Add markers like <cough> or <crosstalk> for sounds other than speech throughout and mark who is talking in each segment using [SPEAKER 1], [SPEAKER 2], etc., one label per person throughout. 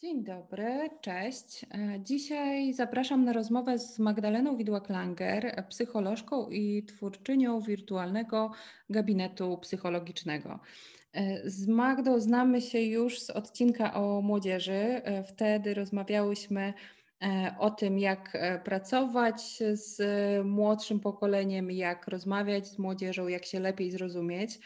[SPEAKER 1] Dzień dobry, cześć. E, dzisiaj zapraszam na rozmowę z Magdaleną Widłak-Langer, psycholożką i twórczynią wirtualnego gabinetu psychologicznego. E, z Magdą znamy się już z odcinka o młodzieży. E, wtedy rozmawiałyśmy o tym, jak pracować z młodszym pokoleniem, jak rozmawiać z młodzieżą, jak się lepiej zrozumieć.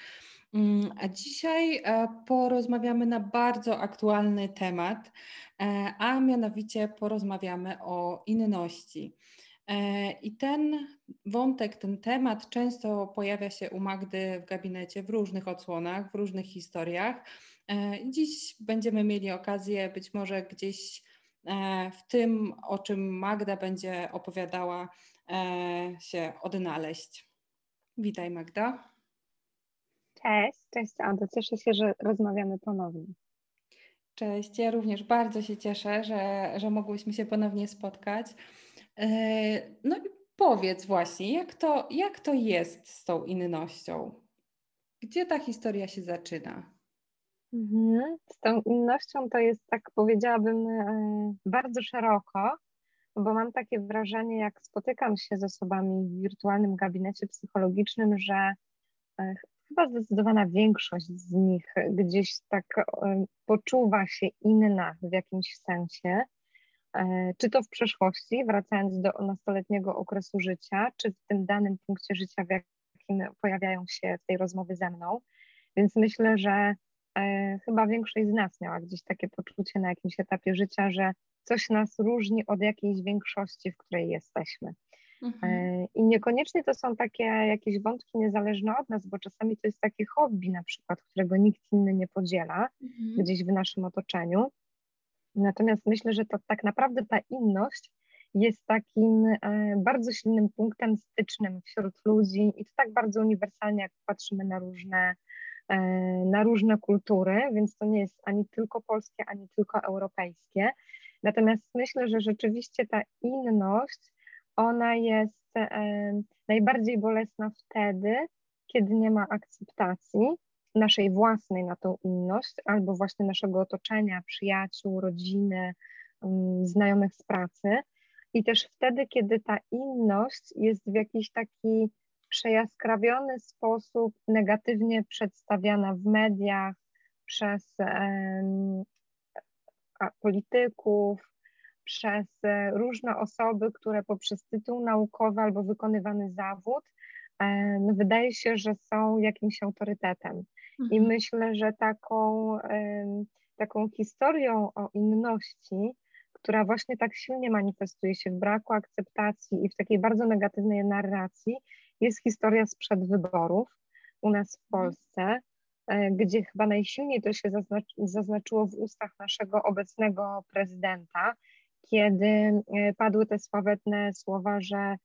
[SPEAKER 1] Mm, a dzisiaj e, porozmawiamy na bardzo aktualny temat, e, a mianowicie porozmawiamy o inności. E, I ten wątek, ten temat często pojawia się u Magdy w gabinecie w różnych odsłonach, w różnych historiach. Dziś będziemy mieli okazję być może gdzieś w tym, o czym Magda będzie opowiadała, się odnaleźć. Witaj Magda.
[SPEAKER 2] Cześć, cześć Ado, cieszę się, że rozmawiamy ponownie.
[SPEAKER 1] Cześć, ja również bardzo się cieszę, że, że mogłyśmy się ponownie spotkać. E, no i powiedz właśnie, jak to, jak to jest z tą innością? Gdzie ta historia się zaczyna?
[SPEAKER 2] Mhm. Z tą innością to jest, tak powiedziałabym, e, bardzo szeroko, bo mam takie wrażenie, jak spotykam się z osobami w wirtualnym gabinecie psychologicznym, że e, chyba zdecydowana większość z nich gdzieś tak e, poczuwa się inna w jakimś sensie, e, czy to w przeszłości, wracając do nastoletniego okresu życia, czy w tym danym punkcie życia, w jakim pojawiają się tej rozmowie ze mną. Więc myślę, że e, chyba większość z nas miała gdzieś takie poczucie na jakimś etapie życia, że coś nas różni od jakiejś większości, w której jesteśmy. Mhm. E, I niekoniecznie to są takie jakieś wątki niezależne od nas, bo czasami to jest takie hobby na przykład, którego nikt inny nie podziela mhm. gdzieś w naszym otoczeniu. Natomiast myślę, że to tak naprawdę ta inność jest takim e, bardzo silnym punktem stycznym wśród ludzi i to tak bardzo uniwersalnie, jak patrzymy na różne, e, na różne kultury, więc to nie jest ani tylko polskie, ani tylko europejskie. Natomiast myślę, że rzeczywiście ta inność ona jest najbardziej bolesna wtedy, kiedy nie ma akceptacji naszej własnej na tą inność, albo właśnie naszego otoczenia, przyjaciół, rodziny, znajomych z pracy. I też wtedy, kiedy ta inność jest w jakiś taki przejaskrawiony sposób negatywnie przedstawiana w mediach przez polityków, przez e, różne osoby, które poprzez tytuł naukowy albo wykonywany zawód no wydaje się, że są jakimś autorytetem. Mhm. I myślę, że taką, taką historią o inności, która właśnie tak silnie manifestuje się w braku akceptacji i w takiej bardzo negatywnej narracji, jest historia sprzed wyborów u nas w mhm. Polsce, e, gdzie chyba najsilniej to się zaznaczyło w ustach naszego obecnego prezydenta, kiedy e, padły te sławetne słowa, że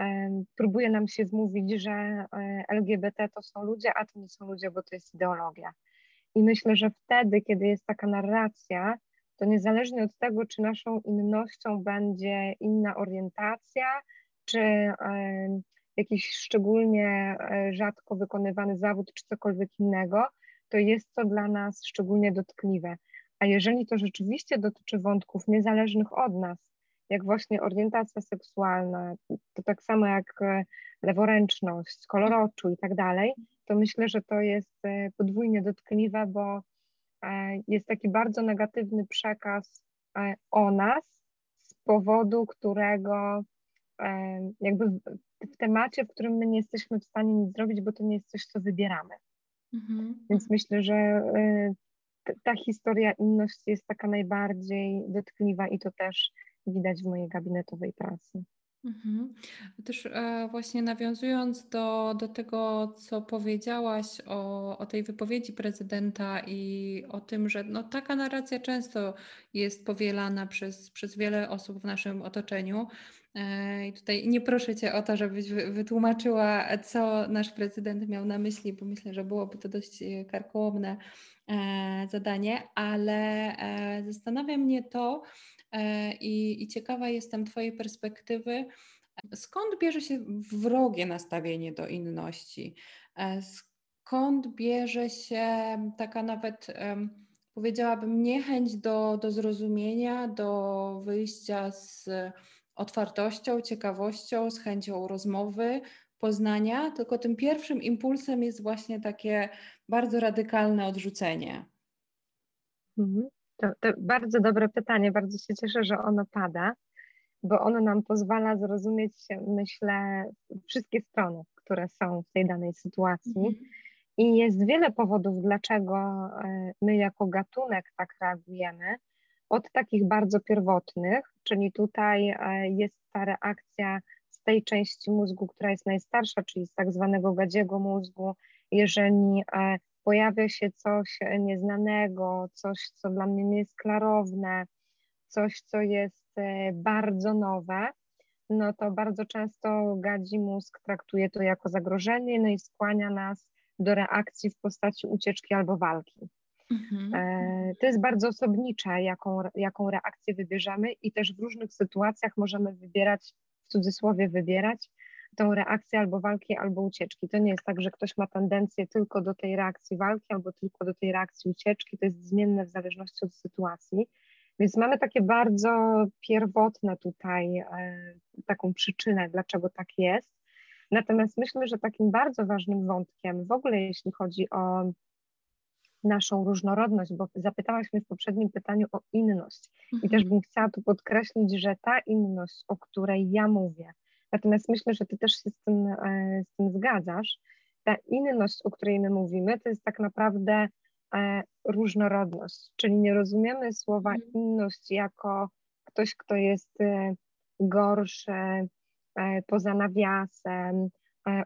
[SPEAKER 2] e, próbuje nam się wmówić, że e, LGBT to są ludzie, a to nie są ludzie, bo to jest ideologia. I myślę, że wtedy, kiedy jest taka narracja, to niezależnie od tego, czy naszą innością będzie inna orientacja, czy jakiś szczególnie rzadko wykonywany zawód, czy cokolwiek innego, to jest to dla nas szczególnie dotkliwe. A jeżeli to rzeczywiście dotyczy wątków niezależnych od nas, jak właśnie orientacja seksualna, to tak samo jak e, leworęczność, kolor oczu i tak dalej, to myślę, że to jest e, podwójnie dotkliwe, bo e, jest taki bardzo negatywny przekaz o nas, z powodu którego jakby w temacie, w którym my nie jesteśmy w stanie nic zrobić, bo to nie jest coś, co wybieramy. Mhm. Więc myślę, że ta historia inności jest taka najbardziej dotkliwa i to też widać w mojej gabinetowej pracy.
[SPEAKER 1] Mhm. Też e, właśnie nawiązując do, do tego, co powiedziałaś o, o tej wypowiedzi prezydenta i o tym, że no, taka narracja często jest powielana przez, przez wiele osób w naszym otoczeniu. E, I tutaj nie proszę Cię o to, żebyś wytłumaczyła, co nasz prezydent miał na myśli, bo myślę, że byłoby to dość e, karkołomne E, zadanie, ale e, zastanawia mnie to e, i, i ciekawa jestem Twojej perspektywy, skąd bierze się wrogie nastawienie do inności? Skąd bierze się taka nawet powiedziałabym, niechęć do, do zrozumienia, do wyjścia z otwartością, ciekawością, z chęcią rozmowy, poznania, tylko tym pierwszym impulsem jest właśnie takie bardzo radykalne odrzucenie.
[SPEAKER 2] Mhm. To, to bardzo dobre pytanie, bardzo się cieszę, że ono pada, bo ono nam pozwala zrozumieć, myślę, wszystkie strony, które są w tej danej sytuacji. Mhm. I jest wiele powodów, dlaczego e, my jako gatunek tak reagujemy. Od takich bardzo pierwotnych, czyli tutaj e, jest ta reakcja z tej części mózgu, która jest najstarsza, czyli z tak zwanego gadziego mózgu. Jeżeli e, pojawia się coś nieznanego, coś, co dla mnie nie jest klarowne, coś, co jest bardzo nowe, no to bardzo często gadzi mózg traktuje to jako zagrożenie, no i skłania nas do reakcji w postaci ucieczki albo walki. Mhm. E, to jest bardzo osobnicze, jaką, jaką reakcję wybierzemy, i też w różnych sytuacjach możemy wybierać, w cudzysłowie wybierać, tą reakcję albo walki, albo ucieczki. To nie jest tak, że ktoś ma tendencję tylko do tej reakcji walki, albo tylko do tej reakcji ucieczki. To jest zmienne w zależności od sytuacji. Więc mamy takie bardzo pierwotne tutaj e, taką przyczynę, dlaczego tak jest. Natomiast myślę, że takim bardzo ważnym wątkiem w ogóle, jeśli chodzi o naszą różnorodność, bo zapytałaś mnie w poprzednim pytaniu o inność mhm. i też bym chciała tu podkreślić, że ta inność, o której ja mówię, natomiast myślę, że ty też się z tym, e, z tym zgadzasz, ta inność, o której my mówimy, to jest tak naprawdę e, różnorodność, czyli nie rozumiemy słowa mhm. inność jako ktoś, kto jest e, gorszy, poza nawiasem,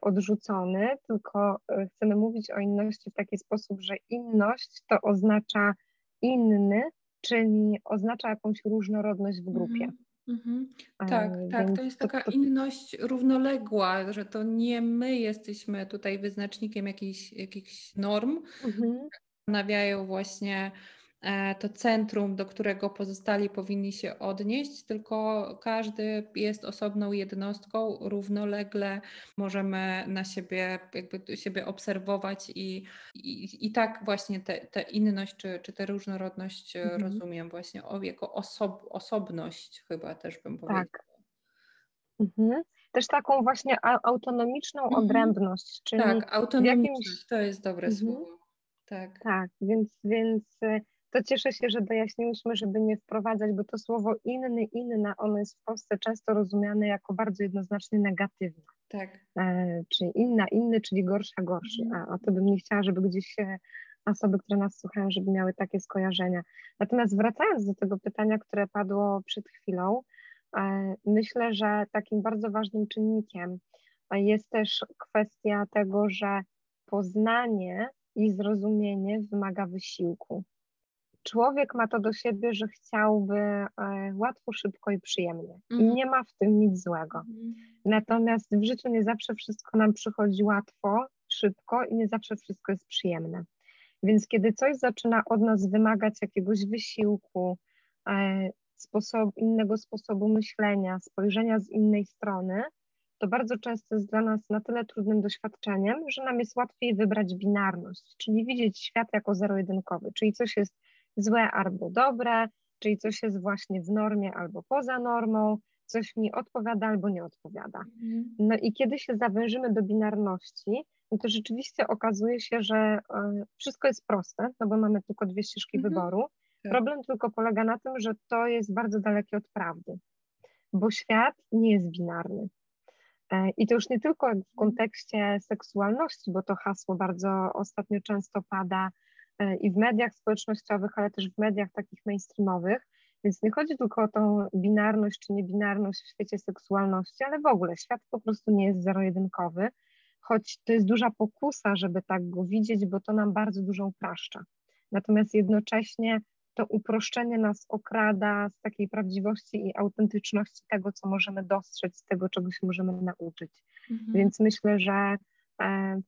[SPEAKER 2] odrzucony, tylko e, chcemy mówić o inności w taki sposób, że inność to oznacza inny, czyli oznacza jakąś różnorodność w grupie.
[SPEAKER 1] Mm -hmm. Tak, tak, to jest taka to, to... inność równoległa, że to nie my jesteśmy tutaj wyznacznikiem jakichś, jakichś norm, -hmm. nawiają właśnie E, to centrum, do którego pozostali powinni się odnieść, tylko każdy jest osobną jednostką, równolegle możemy na siebie, jakby siebie obserwować i, i, i tak właśnie tę inność czy, czy tę różnorodność mhm. rozumiem właśnie o, jako osob, osobność chyba też bym powiedziała.
[SPEAKER 2] Tak. Mhm. Też taką właśnie autonomiczną mhm. odrębność.
[SPEAKER 1] Czyli tak, autonomiczność jakimś... to jest dobre mhm. słowo. Tak.
[SPEAKER 2] tak, więc, więc to cieszę się, że dojaśniłyśmy, żeby nie wprowadzać, bo to słowo inny, inna, ono jest w Polsce często rozumiane jako bardzo jednoznacznie negatywne.
[SPEAKER 1] Tak.
[SPEAKER 2] E, czyli inna, inny, czyli gorsza, gorszy. Mhm. A, a to bym nie chciała, żeby gdzieś osoby, które nas słuchają, żeby miały takie skojarzenia. Natomiast wracając do tego pytania, które padło przed chwilą, e, myślę, że takim bardzo ważnym czynnikiem jest też kwestia tego, że poznanie i zrozumienie wymaga wysiłku człowiek ma to do siebie, że chciałby e, łatwo, szybko i przyjemnie. I mhm. nie ma w tym nic złego. Mhm. Natomiast w życiu nie zawsze wszystko nam przychodzi łatwo, szybko i nie zawsze wszystko jest przyjemne. Więc kiedy coś zaczyna od nas wymagać jakiegoś wysiłku, e, sposob, innego sposobu myślenia, spojrzenia z innej strony, to bardzo często jest dla nas na tyle trudnym doświadczeniem, że nam jest łatwiej wybrać binarność, czyli widzieć świat jako zero-jedynkowy, czyli coś jest złe albo dobre, czyli coś jest właśnie w normie albo poza normą, coś mi odpowiada albo nie odpowiada. Mhm. No i kiedy się zawężymy do binarności, no to rzeczywiście okazuje się, że e, wszystko jest proste, no bo mamy tylko dwie ścieżki mhm. wyboru. Tak. Problem tylko polega na tym, że to jest bardzo dalekie od prawdy, bo świat nie jest binarny. E, I to już nie tylko w mhm. kontekście seksualności, bo to hasło bardzo ostatnio często pada i w mediach społecznościowych, ale też w mediach takich mainstreamowych. Więc nie chodzi tylko o tą binarność czy niebinarność w świecie seksualności, ale w ogóle świat po prostu nie jest zero-jedynkowy, choć to jest duża pokusa, żeby tak go widzieć, bo to nam bardzo dużo upraszcza. Natomiast jednocześnie to uproszczenie nas okrada z takiej prawdziwości i autentyczności tego, co możemy dostrzec, tego, czego się możemy nauczyć. Mhm. Więc myślę, że e,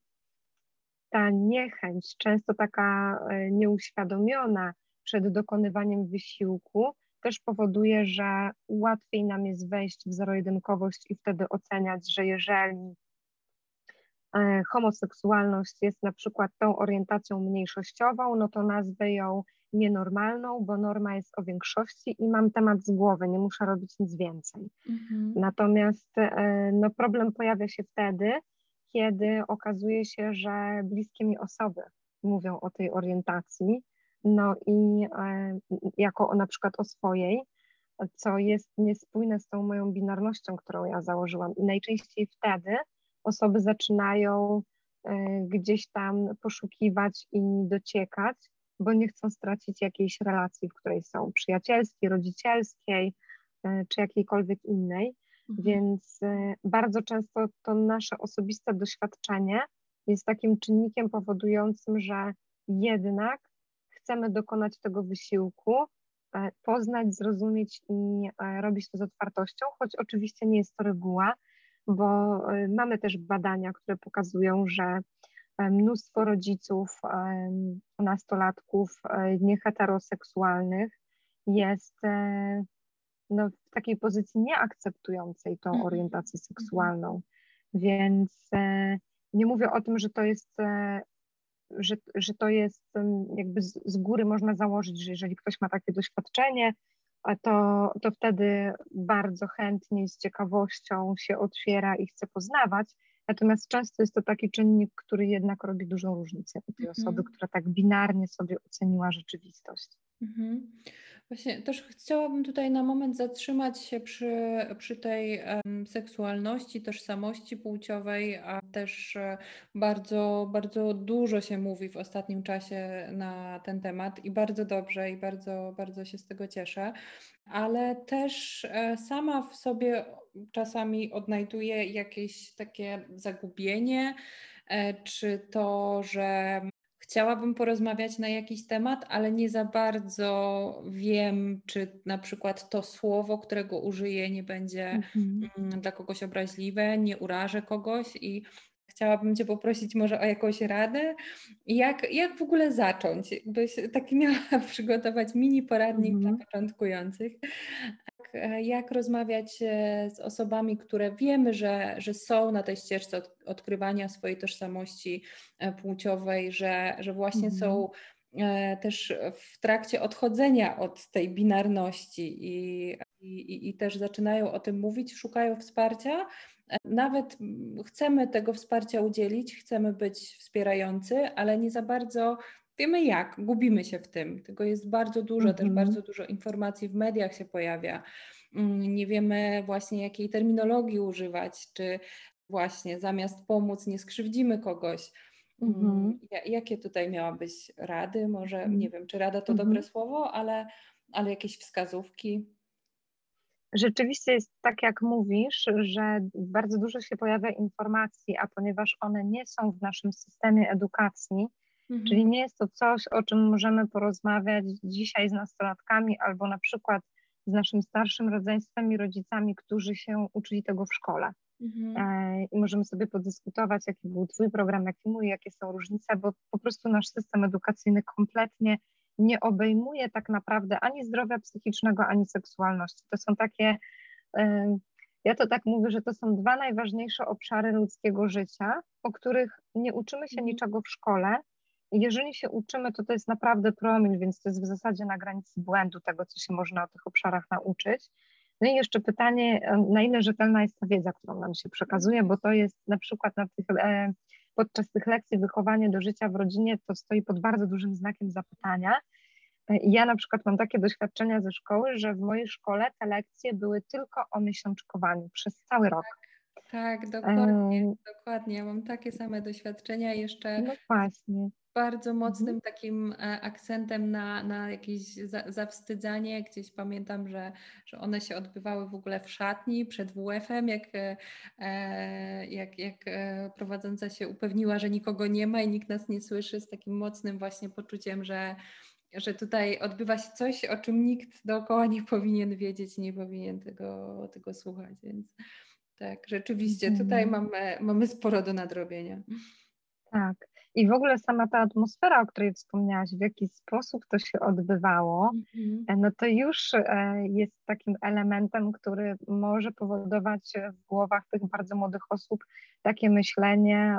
[SPEAKER 2] ta niechęć, często taka e, nieuświadomiona przed dokonywaniem wysiłku, też powoduje, że łatwiej nam jest wejść w zero-jedynkowość i wtedy oceniać, że jeżeli e, homoseksualność jest na przykład tą orientacją mniejszościową, no to nazwę ją nienormalną, bo norma jest o większości i mam temat z głowy, nie muszę robić nic więcej. Mhm. Natomiast e, no, problem pojawia się wtedy, kiedy okazuje się, że bliskie mi osoby mówią o tej orientacji, no i e, jako na przykład o swojej, co jest niespójne z tą moją binarnością, którą ja założyłam. I najczęściej wtedy osoby zaczynają e, gdzieś tam poszukiwać i dociekać, bo nie chcą stracić jakiejś relacji, w której są przyjacielskiej, rodzicielskiej e, czy jakiejkolwiek innej. Mhm. Więc e, bardzo często to nasze osobiste doświadczenie jest takim czynnikiem powodującym, że jednak chcemy dokonać tego wysiłku, E, poznać, zrozumieć i e, robić to z otwartością, choć oczywiście nie jest to reguła, bo e, mamy też badania, które pokazują, że mnóstwo rodziców, nastolatków nieheteroseksualnych jest no, w takiej pozycji nieakceptującej tą mhm. orientację mhm. seksualną. Więc nie mówię o tym, że to jest że, że to jest jakby z, z góry można założyć, że jeżeli ktoś ma takie doświadczenie, to, to wtedy bardzo chętnie z ciekawością się otwiera i chce poznawać. Natomiast często jest to taki czynnik, który jednak robi dużą różnicę u tej mhm. osoby, która tak binarnie sobie oceniła rzeczywistość. Mhm.
[SPEAKER 1] Właśnie też chciałabym tutaj na moment zatrzymać się przy, przy tej um, seksualności, tożsamości płciowej, a też e, bardzo, bardzo dużo się mówi w ostatnim czasie na ten temat i bardzo dobrze i bardzo, bardzo się z tego cieszę, ale też e, sama w sobie czasami odnajduję jakieś takie zagubienie, e, czy to, że chciałabym porozmawiać na jakiś temat, ale nie za bardzo wiem, czy na przykład to słowo, którego użyję, nie będzie mhm. Mm, dla kogoś obraźliwe, nie urażę kogoś i chciałabym Cię poprosić może o jakąś radę, jak, jak w ogóle zacząć? Byś taki miała <laughs> przygotować mini poradnik mhm. dla początkujących. E, jak rozmawiać e, z osobami, które wiemy, że, że są na tej ścieżce od, odkrywania swojej tożsamości e, płciowej, że, że właśnie mhm. są też w trakcie odchodzenia od tej binarności i, i, i też zaczynają o tym mówić, szukają wsparcia. Nawet chcemy tego wsparcia udzielić, chcemy być wspierający, ale nie za bardzo wiemy jak, gubimy się w tym. Tego jest bardzo dużo, mm -hmm. też mhm. bardzo dużo informacji w mediach się pojawia. Mm, nie wiemy właśnie jakiej terminologii używać, czy właśnie zamiast pomóc nie skrzywdzimy kogoś. Mm -hmm. Jakie tutaj miałabyś rady? Może mhm. nie wiem, czy rada to mm -hmm. dobre słowo, ale, ale jakieś wskazówki?
[SPEAKER 2] Rzeczywiście jest tak, jak mówisz, że bardzo dużo się pojawia informacji, a ponieważ one nie są w naszym systemie edukacji, Mhm. Czyli nie jest to coś, o czym możemy porozmawiać dzisiaj z nastolatkami albo na przykład z naszym starszym rodzeństwem i rodzicami, którzy się uczyli tego w szkole. Mhm. E, I możemy sobie podyskutować, jaki był Twój program, jaki mój, jakie są różnice, bo po prostu nasz system edukacyjny kompletnie nie obejmuje tak naprawdę ani zdrowia psychicznego, ani seksualności. To są takie, e, ja to tak mówię, że to są dwa najważniejsze obszary ludzkiego życia, o których nie uczymy się mhm. niczego w szkole, jeżeli się uczymy, to to jest naprawdę promil, więc to jest w zasadzie na granicy błędu tego, co się można o tych obszarach nauczyć. No i jeszcze pytanie, na ile rzetelna jest ta wiedza, którą nam się przekazuje, bo to jest na przykład na tych, e, podczas tych lekcji wychowanie do życia w rodzinie, to stoi pod bardzo dużym znakiem zapytania. E, ja na przykład mam takie doświadczenia ze szkoły, że w mojej szkole te lekcje były tylko o miesiączkowaniu przez cały rok.
[SPEAKER 1] Tak, dokładnie, e... dokładnie. Ja mam takie same doświadczenia jeszcze.
[SPEAKER 2] No właśnie
[SPEAKER 1] bardzo mocnym mhm. takim e, akcentem na, na jakieś za, zawstydzanie. Gdzieś pamiętam, że, że one się odbywały w ogóle w szatni przed WF-em, jak, e, e, jak, jak prowadząca się upewniła, że nikogo nie ma i nikt nas nie słyszy, z takim mocnym właśnie poczuciem, że że tutaj odbywa się coś, o czym nikt dookoła nie powinien wiedzieć, nie powinien tego, tego słuchać. Więc tak, rzeczywiście tutaj mhm. mamy, mamy sporo do nadrobienia.
[SPEAKER 2] Tak. I w ogóle sama ta atmosfera, o której wspomniałaś, w jaki sposób to się odbywało, mm-hmm. no to już e, jest takim elementem, który może powodować w głowach tych bardzo młodych osób takie myślenie,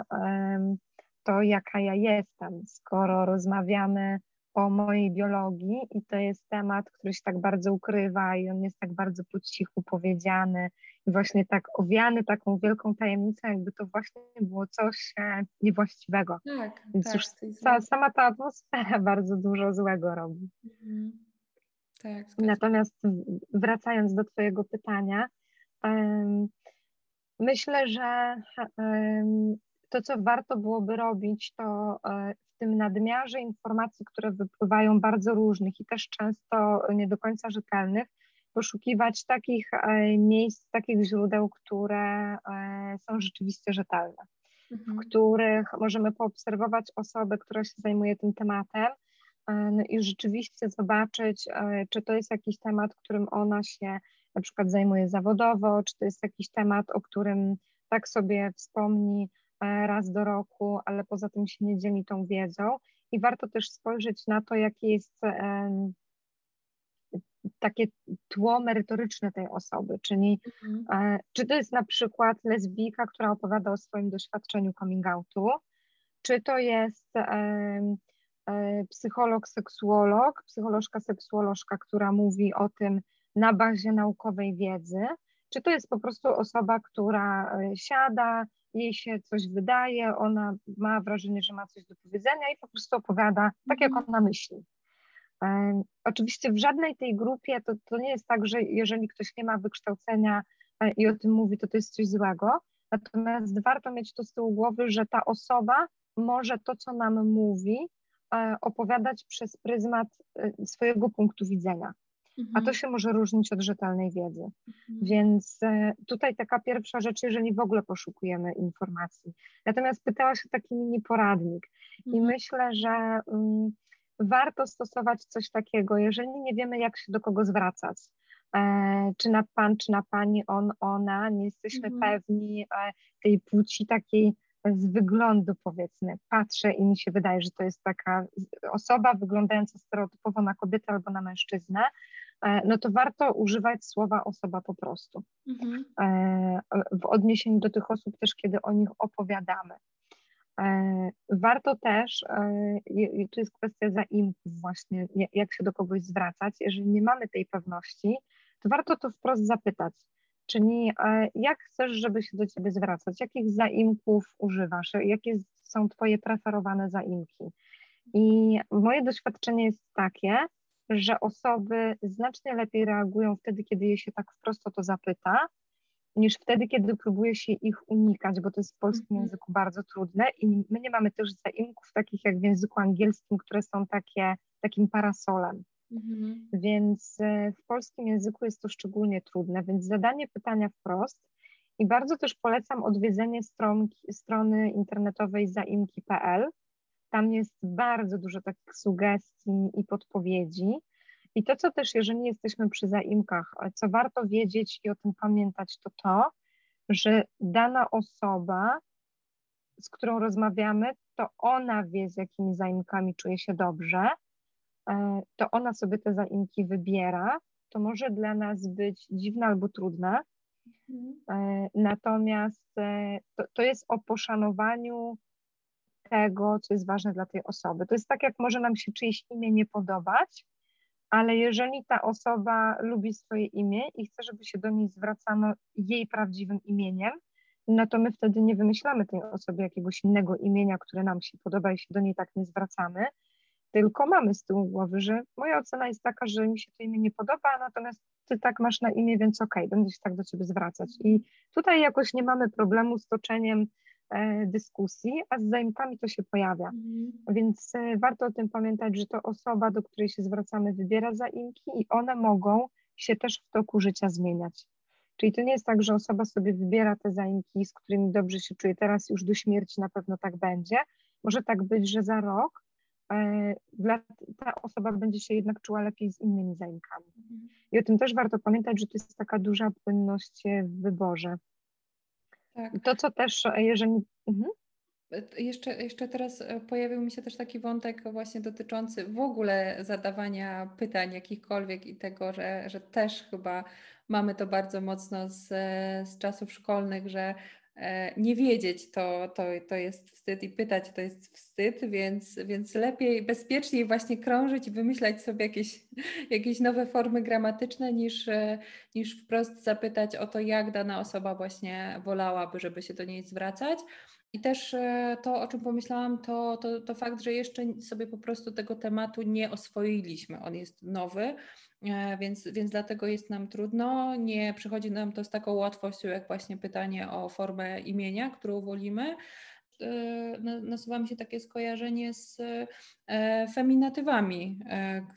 [SPEAKER 2] to jaka ja jestem, skoro rozmawiamy o mojej biologii i to jest temat, który się tak bardzo ukrywa i on jest tak bardzo po cichu powiedziany właśnie tak owiany taką wielką tajemnicą, jakby to właśnie było coś e, niewłaściwego.
[SPEAKER 1] Tak,
[SPEAKER 2] Więc
[SPEAKER 1] tak,
[SPEAKER 2] już ta, sama ta atmosfera <laughs> bardzo dużo złego robi. Mhm. Tak, Natomiast wracając do Twojego pytania, um, myślę, że um, to, co warto byłoby robić, to e, w tym nadmiarze informacji, które wypływają bardzo różnych i też często nie do końca rzetelnych, poszukiwać takich e, miejsc, takich źródeł, które e, są rzeczywiście rzetelne, mhm. w których możemy poobserwować osobę, która się zajmuje tym tematem no i rzeczywiście zobaczyć, czy to jest jakiś temat, którym ona się na przykład zajmuje zawodowo, czy to jest jakiś temat, o którym tak sobie wspomni E, raz do roku, ale poza tym się nie dzieli tą wiedzą. I warto też spojrzeć na to, jakie jest takie tło merytoryczne tej osoby, czyli mhm. E, czy to jest na przykład lesbijka, która opowiada o swoim doświadczeniu coming outu, czy to jest e, psycholog, seksuolog, psycholożka, seksuolożka, która mówi o tym na bazie naukowej wiedzy, czy to jest po prostu osoba, która siada, jej się coś wydaje, ona ma wrażenie, że ma coś do powiedzenia i po prostu opowiada tak, jak mhm. ona myśli. E, oczywiście w żadnej tej grupie to, to nie jest tak, że jeżeli ktoś nie ma wykształcenia e, i o tym mówi, to to jest coś złego. Natomiast warto mieć to z tyłu głowy, że ta osoba może to, co nam mówi, e, opowiadać przez pryzmat swojego punktu widzenia a to mhm. się może różnić od rzetelnej wiedzy. Mhm. Więc e, tutaj taka pierwsza rzecz, jeżeli w ogóle poszukujemy informacji. Natomiast pytałaś o taki mini poradnik i mhm. myślę, że um, warto stosować coś takiego, jeżeli nie wiemy, jak się do kogo zwracać. E, czy na pan, czy na pani, on, ona, nie jesteśmy pewni e, tej płci takiej z wyglądu powiedzmy, patrzę i mi się wydaje, że to jest taka osoba wyglądająca stereotypowo na kobietę albo na mężczyznę, e, no to warto używać słowa osoba po prostu. Mhm. E, w odniesieniu do tych osób też, kiedy o nich opowiadamy. E, warto też, i tu jest kwestia zaimków właśnie, jak się do kogoś zwracać, jeżeli nie mamy tej pewności, to warto to wprost zapytać, Czyli e, jak chcesz, żeby się do Ciebie zwracać? Jakich zaimków używasz? Jakie są Twoje preferowane zaimki? I moje doświadczenie jest takie, że osoby znacznie lepiej reagują wtedy, kiedy je się tak wprost o to zapyta, niż wtedy, kiedy próbuje się ich unikać, bo to jest w polskim -hmm. języku bardzo trudne i my nie mamy też zaimków takich jak w języku angielskim, które są takie, takim parasolem. Mhm. Więc e, w polskim języku jest to szczególnie trudne, więc zadanie pytania wprost i bardzo też polecam odwiedzenie stronki, strony internetowej zaimki.pl. Tam jest bardzo dużo takich sugestii i podpowiedzi. I to, co też, jeżeli jesteśmy przy zaimkach, co warto wiedzieć i o tym pamiętać, to to, że dana osoba, z którą rozmawiamy, to ona wie, z jakimi zaimkami czuje się dobrze, E, to ona sobie te zaimki wybiera. To może dla nas być dziwne albo trudne, mhm. E, natomiast e, to, to jest o poszanowaniu tego, co jest ważne dla tej osoby. To jest tak, jak może nam się czyjeś imię nie podobać, ale jeżeli ta osoba lubi swoje imię i chce, żeby się do niej zwracano jej prawdziwym imieniem, no to my wtedy nie wymyślamy tej osobie jakiegoś innego imienia, które nam się podoba i się do niej tak nie zwracamy, tylko mamy z tyłu głowy, że moja ocena jest taka, że mi się to imię nie podoba, natomiast ty tak masz na imię, więc okej, okay, będę się tak do ciebie zwracać. I tutaj jakoś nie mamy problemu z toczeniem dyskusji, a z zaimkami to się pojawia. Mhm. Więc e, warto o tym pamiętać, że to osoba, do której się zwracamy, wybiera zaimki i one mogą się też w toku życia zmieniać. Czyli to nie jest tak, że osoba sobie wybiera te zaimki, z którymi dobrze się czuje teraz, już do śmierci na pewno tak będzie. Może tak być, że za rok E, dla, ta osoba będzie się jednak czuła lepiej z innymi zaimkami. Mhm. I o tym też warto pamiętać, że to jest taka duża płynność w wyborze. Tak. To, co też, e, jeżeli. Mhm.
[SPEAKER 1] E, jeszcze, jeszcze teraz pojawił mi się też taki wątek właśnie dotyczący w ogóle zadawania pytań jakichkolwiek i tego, że, że też chyba mamy to bardzo mocno z, z czasów szkolnych, że E, nie wiedzieć to, to, to jest wstyd i pytać to jest wstyd, więc, więc lepiej, bezpieczniej właśnie krążyć i wymyślać sobie jakieś, <laughs> jakieś nowe formy gramatyczne niż, e, niż wprost zapytać o to, jak dana osoba właśnie wolałaby, żeby się do niej zwracać. I też e, to, o czym pomyślałam, to, to, to fakt, że jeszcze sobie po prostu tego tematu nie oswoiliśmy. On jest nowy, E, więc, więc dlatego jest nam trudno. Nie przychodzi nam to z taką łatwością, jak właśnie pytanie o formę imienia, którą wolimy. E, nasuwa mi się takie skojarzenie z e, feminatywami,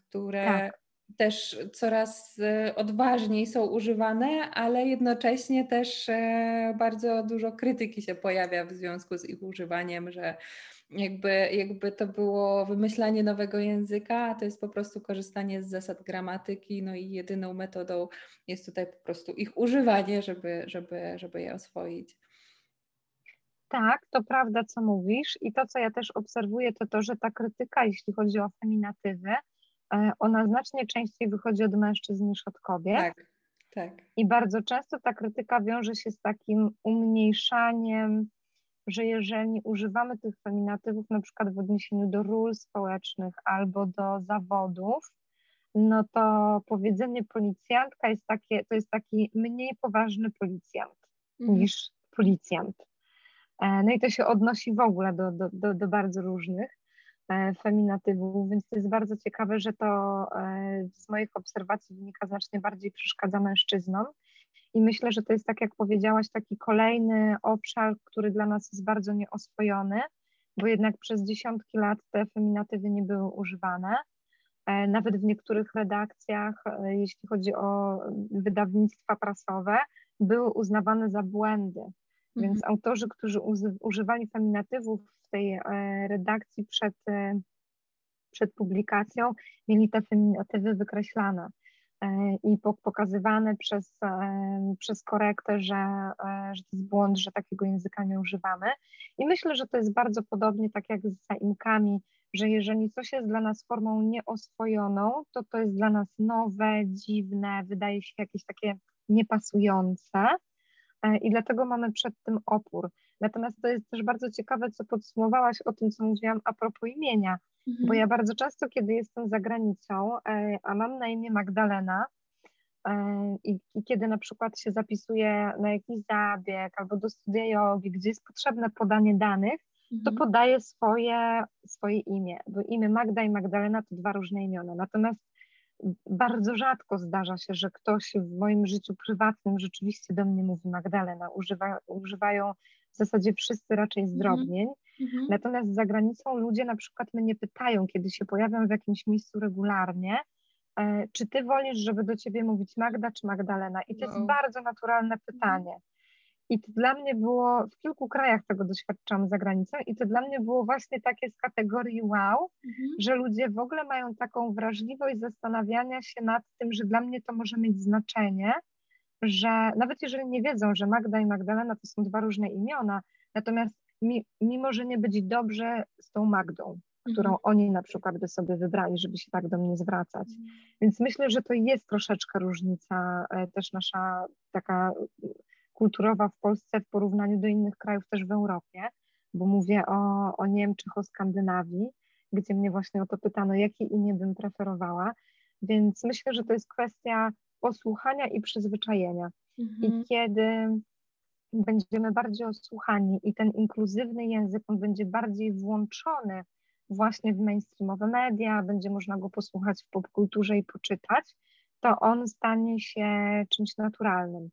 [SPEAKER 1] które tak. też coraz odważniej są używane, ale jednocześnie też bardzo dużo krytyki się pojawia w związku z ich używaniem, że jakby, jakby to było wymyślanie nowego języka, a to jest po prostu korzystanie z zasad gramatyki, no i jedyną metodą jest tutaj po prostu ich używanie, żeby, żeby, żeby je oswoić.
[SPEAKER 2] Tak, to prawda, co mówisz. I to, co ja też obserwuję, to to, że ta krytyka, jeśli chodzi o feminatywy, e, ona znacznie częściej wychodzi od mężczyzn niż od kobiet.
[SPEAKER 1] Tak, tak.
[SPEAKER 2] I bardzo często ta krytyka wiąże się z takim umniejszaniem że jeżeli używamy tych feminatywów na przykład w odniesieniu do ról społecznych albo do zawodów, no to powiedzenie policjantka jest takie, to jest taki mniej poważny policjant mhm. niż policjant. E, no i to się odnosi w ogóle do, do, do, do bardzo różnych e, feminatywów, więc to jest bardzo ciekawe, że to e, z moich obserwacji wynika znacznie bardziej przeszkadza mężczyznom. I myślę, że to jest, tak jak powiedziałaś, taki kolejny obszar, który dla nas jest bardzo nieoswojony, bo jednak przez dziesiątki lat te feminatywy nie były używane. E, nawet w niektórych redakcjach, e, jeśli chodzi o wydawnictwa prasowe, były uznawane za błędy. Więc mhm. autorzy, którzy używali feminatywów w tej e, redakcji przed, przed publikacją, mieli te feminatywy wykreślane. E, i pokazywane przez, e, przez korektę, że, e, że to jest błąd, że takiego języka nie używamy. I myślę, że to jest bardzo podobnie tak jak z zaimkami, że jeżeli coś jest dla nas formą nieoswojoną, to to jest dla nas nowe, dziwne, wydaje się jakieś takie niepasujące i dlatego mamy przed tym opór. Natomiast to jest też bardzo ciekawe, co podsumowałaś o tym, co mówiłam a propos imienia, Mhm. Bo ja bardzo często, kiedy jestem za granicą, e, a mam na imię Magdalena, e, i, I, kiedy na przykład się zapisuję na jakiś zabieg albo do studia jogi, gdzie jest potrzebne podanie danych, to mhm. podaję swoje, swoje imię, bo imię Magda i Magdalena to dwa różne imiona. Natomiast bardzo rzadko zdarza się, że ktoś w moim życiu prywatnym rzeczywiście do mnie mówi Magdalena. Używa, używają w zasadzie wszyscy raczej mhm. zdrobnień. Mhm. Natomiast za granicą ludzie na przykład mnie pytają, kiedy się pojawiam w jakimś miejscu regularnie, e, czy ty wolisz, żeby do ciebie mówić Magda czy Magdalena? I to jest bardzo naturalne pytanie. I to dla mnie było, w kilku krajach tego doświadczam za granicą, i to dla mnie było właśnie takie z kategorii wow, mhm. że ludzie w ogóle mają taką wrażliwość zastanawiania się nad tym, że dla mnie to może mieć znaczenie, że nawet jeżeli nie wiedzą, że Magda i Magdalena to są dwa różne imiona, natomiast mi, mimo, że nie być dobrze z tą Magdą, którą mhm. oni na przykład by sobie wybrali, żeby się tak do mnie zwracać. Mhm. Więc myślę, że to jest troszeczkę różnica e, też nasza taka kulturowa w Polsce w porównaniu do innych krajów też w Europie, bo mówię o, o Niemczech, o Skandynawii, gdzie mnie właśnie o to pytano, jakie imię bym preferowała. Więc myślę, że to jest kwestia posłuchania i przyzwyczajenia. Mhm. I kiedy będziemy bardziej osłuchani i ten inkluzywny język on będzie bardziej włączony właśnie w mainstreamowe media, będzie można go posłuchać w popkulturze i poczytać, to on stanie się czymś naturalnym.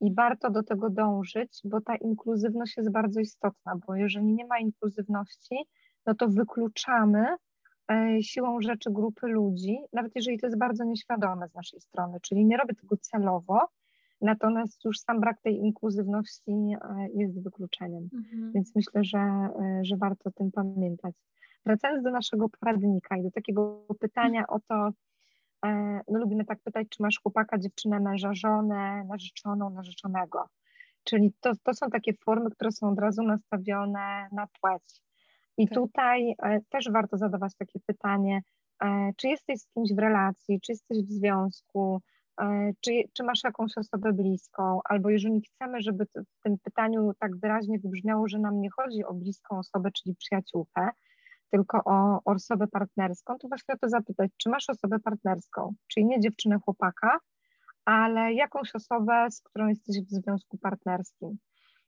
[SPEAKER 2] I warto do tego dążyć, bo ta inkluzywność jest bardzo istotna, bo jeżeli nie ma inkluzywności, no to wykluczamy siłą rzeczy grupy ludzi, nawet jeżeli to jest bardzo nieświadome z naszej strony, czyli nie robię tego celowo, natomiast już sam brak tej inkluzywności e, jest wykluczeniem, mhm. więc myślę, że, e, że warto o tym pamiętać. Wracając do naszego poradnika i do takiego pytania o to, my no, lubimy tak pytać, czy masz chłopaka, dziewczynę, męża, żonę, narzeczoną, narzeczonego. Czyli to, to są takie formy, które są od razu nastawione na płeć. I tak. tutaj e, też warto zadawać takie pytanie, e, czy jesteś z kimś w relacji, czy jesteś w związku, e, czy, czy masz jakąś osobę bliską, albo jeżeli chcemy, żeby w tym pytaniu tak wyraźnie wybrzmiało, że nam nie chodzi o bliską osobę, czyli przyjaciółkę, tylko o, o osobę partnerską, to właśnie o to zapytać, czy masz osobę partnerską, czyli nie dziewczynę chłopaka, ale jakąś osobę, z którą jesteś w związku partnerskim.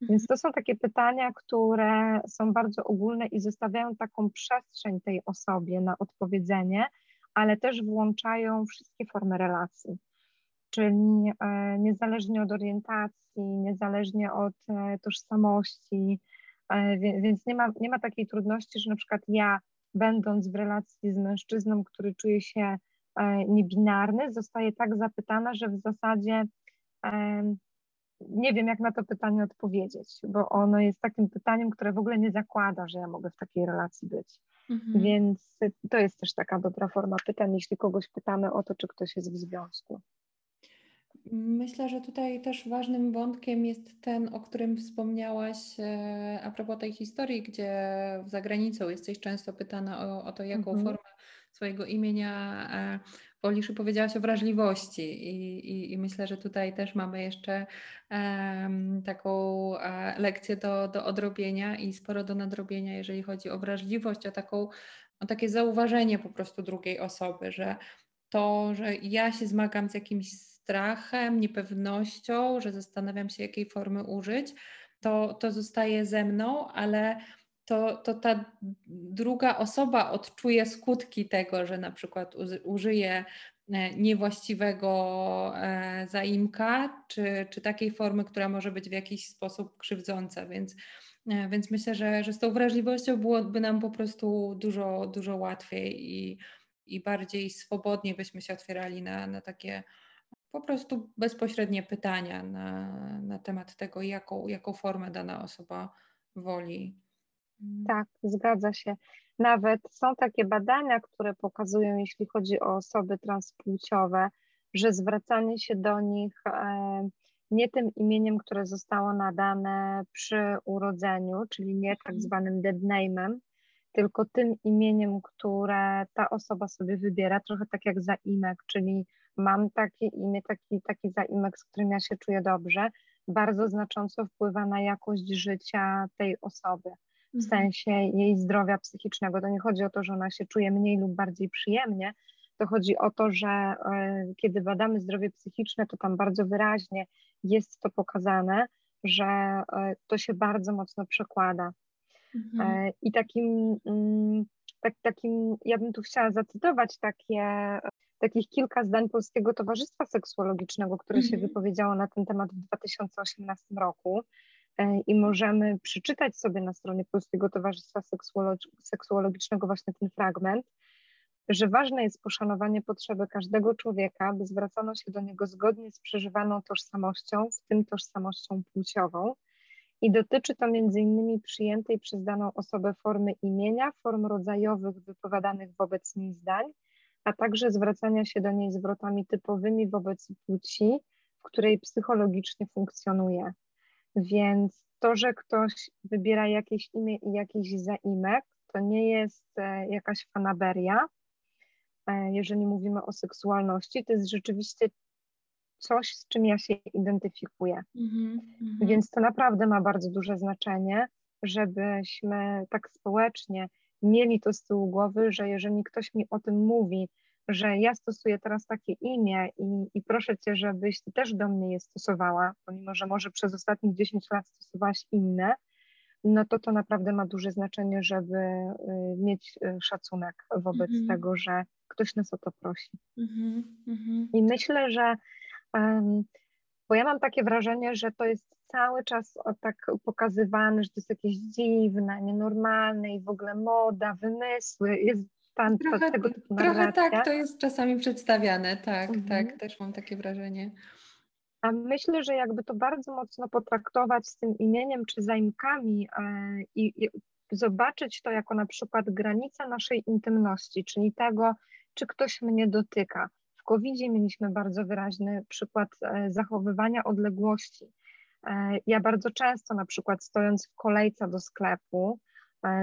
[SPEAKER 2] Więc to są takie pytania, które są bardzo ogólne i zostawiają taką przestrzeń tej osobie na odpowiedzenie, ale też włączają wszystkie formy relacji. Czyli e, niezależnie od orientacji, niezależnie od e, tożsamości, e, więc nie ma, nie ma takiej trudności, że na przykład ja, będąc w relacji z mężczyzną, który czuje się niebinarny, zostaje tak zapytana, że w zasadzie nie wiem, jak na to pytanie odpowiedzieć, bo ono jest takim pytaniem, które w ogóle nie zakłada, że ja mogę w takiej relacji być. Mhm. Więc to jest też taka dobra forma pytań, jeśli kogoś pytamy o to, czy ktoś jest w związku.
[SPEAKER 1] Myślę, że tutaj też ważnym wątkiem jest ten, o którym wspomniałaś e, a propos tej historii, gdzie za granicą jesteś często pytana o, o to, jaką mhm. formę swojego imienia e, wolisz i powiedziałaś o wrażliwości. I, i, i myślę, że tutaj też mamy jeszcze um, taką e, lekcję do, do odrobienia i sporo do nadrobienia, jeżeli chodzi o wrażliwość, o, taką, o takie zauważenie po prostu drugiej osoby, że to, że ja się zmagam z jakimś strachem, niepewnością, że zastanawiam się, jakiej formy użyć, to, to zostaje ze mną, ale to, to ta druga osoba odczuje skutki tego, że na przykład użyje e, niewłaściwego e, zaimka, czy, czy takiej formy, która może być w jakiś sposób krzywdząca. Więc, e, więc myślę, że, że z tą wrażliwością byłoby nam po prostu dużo, dużo łatwiej i, i bardziej swobodnie byśmy się otwierali na, na takie po prostu bezpośrednie pytania na, na temat tego, jaką, jaką formę dana osoba woli.
[SPEAKER 2] Tak, zgadza się. Nawet są takie badania, które pokazują, jeśli chodzi o osoby transpłciowe, że zwracanie się do nich e, nie tym imieniem, które zostało nadane przy urodzeniu, czyli nie tak mhm. zwanym dead name'em, tylko tym imieniem, które ta osoba sobie wybiera, trochę tak jak zaimek, czyli mam takie imię, taki, taki zaimek, z którym ja się czuję dobrze, bardzo znacząco wpływa na jakość życia tej osoby w mhm. sensie jej zdrowia psychicznego. To nie chodzi o to, że ona się czuje mniej lub bardziej przyjemnie, to chodzi o to, że e, kiedy badamy zdrowie psychiczne, to tam bardzo wyraźnie jest to pokazane, że e, to się bardzo mocno przekłada. Mhm. E, I takim, mm, tak, takim, ja bym tu chciała zacytować takie, takich kilka zdań Polskiego Towarzystwa Seksuologicznego, które mhm. się wypowiedziało na ten temat w 2018 roku. E, i możemy przeczytać sobie na stronie Polskiego Towarzystwa Seksuologicznego właśnie ten fragment, że ważne jest poszanowanie potrzeby każdego człowieka, by zwracano się do niego zgodnie z przeżywaną tożsamością, w tym tożsamością płciową. I dotyczy to innymi przyjętej przez daną osobę formy imienia, form rodzajowych wypowiadanych wobec niej zdań, a także zwracania się do niej zwrotami typowymi wobec płci, w której psychologicznie funkcjonuje. Więc to, że ktoś wybiera jakieś imię i jakiś zaimek, to nie jest e, jakaś fanaberia, e, jeżeli mówimy o seksualności, to jest rzeczywiście coś, z czym ja się identyfikuję. Mm-hmm, Więc to naprawdę ma bardzo duże znaczenie, żebyśmy tak społecznie mieli to z tyłu głowy, że jeżeli ktoś mi o tym mówi, że ja stosuję teraz takie imię i, i proszę Cię, żebyś Ty też do mnie je stosowała, pomimo, że może przez ostatnich 10 lat stosowałaś inne, no to to naprawdę ma duże znaczenie, żeby y, mieć y, szacunek wobec mm -hmm. tego, że ktoś nas o to prosi. Mm -hmm. I myślę, że um, bo ja mam takie wrażenie, że to jest cały czas tak pokazywane, że to jest jakieś dziwne, nienormalne i w ogóle moda, wymysły. Jest pan trochę, tego typu
[SPEAKER 1] Trochę tak to jest czasami przedstawiane, tak, mhm. tak, też mam takie wrażenie.
[SPEAKER 2] A myślę, że jakby to bardzo mocno potraktować z tym imieniem czy zaimkami e, i, zobaczyć to jako na przykład granica naszej intymności, czyli tego, czy ktoś mnie dotyka. W covid mieliśmy bardzo wyraźny przykład e, zachowywania odległości. E, ja bardzo często na przykład stojąc w kolejce do sklepu,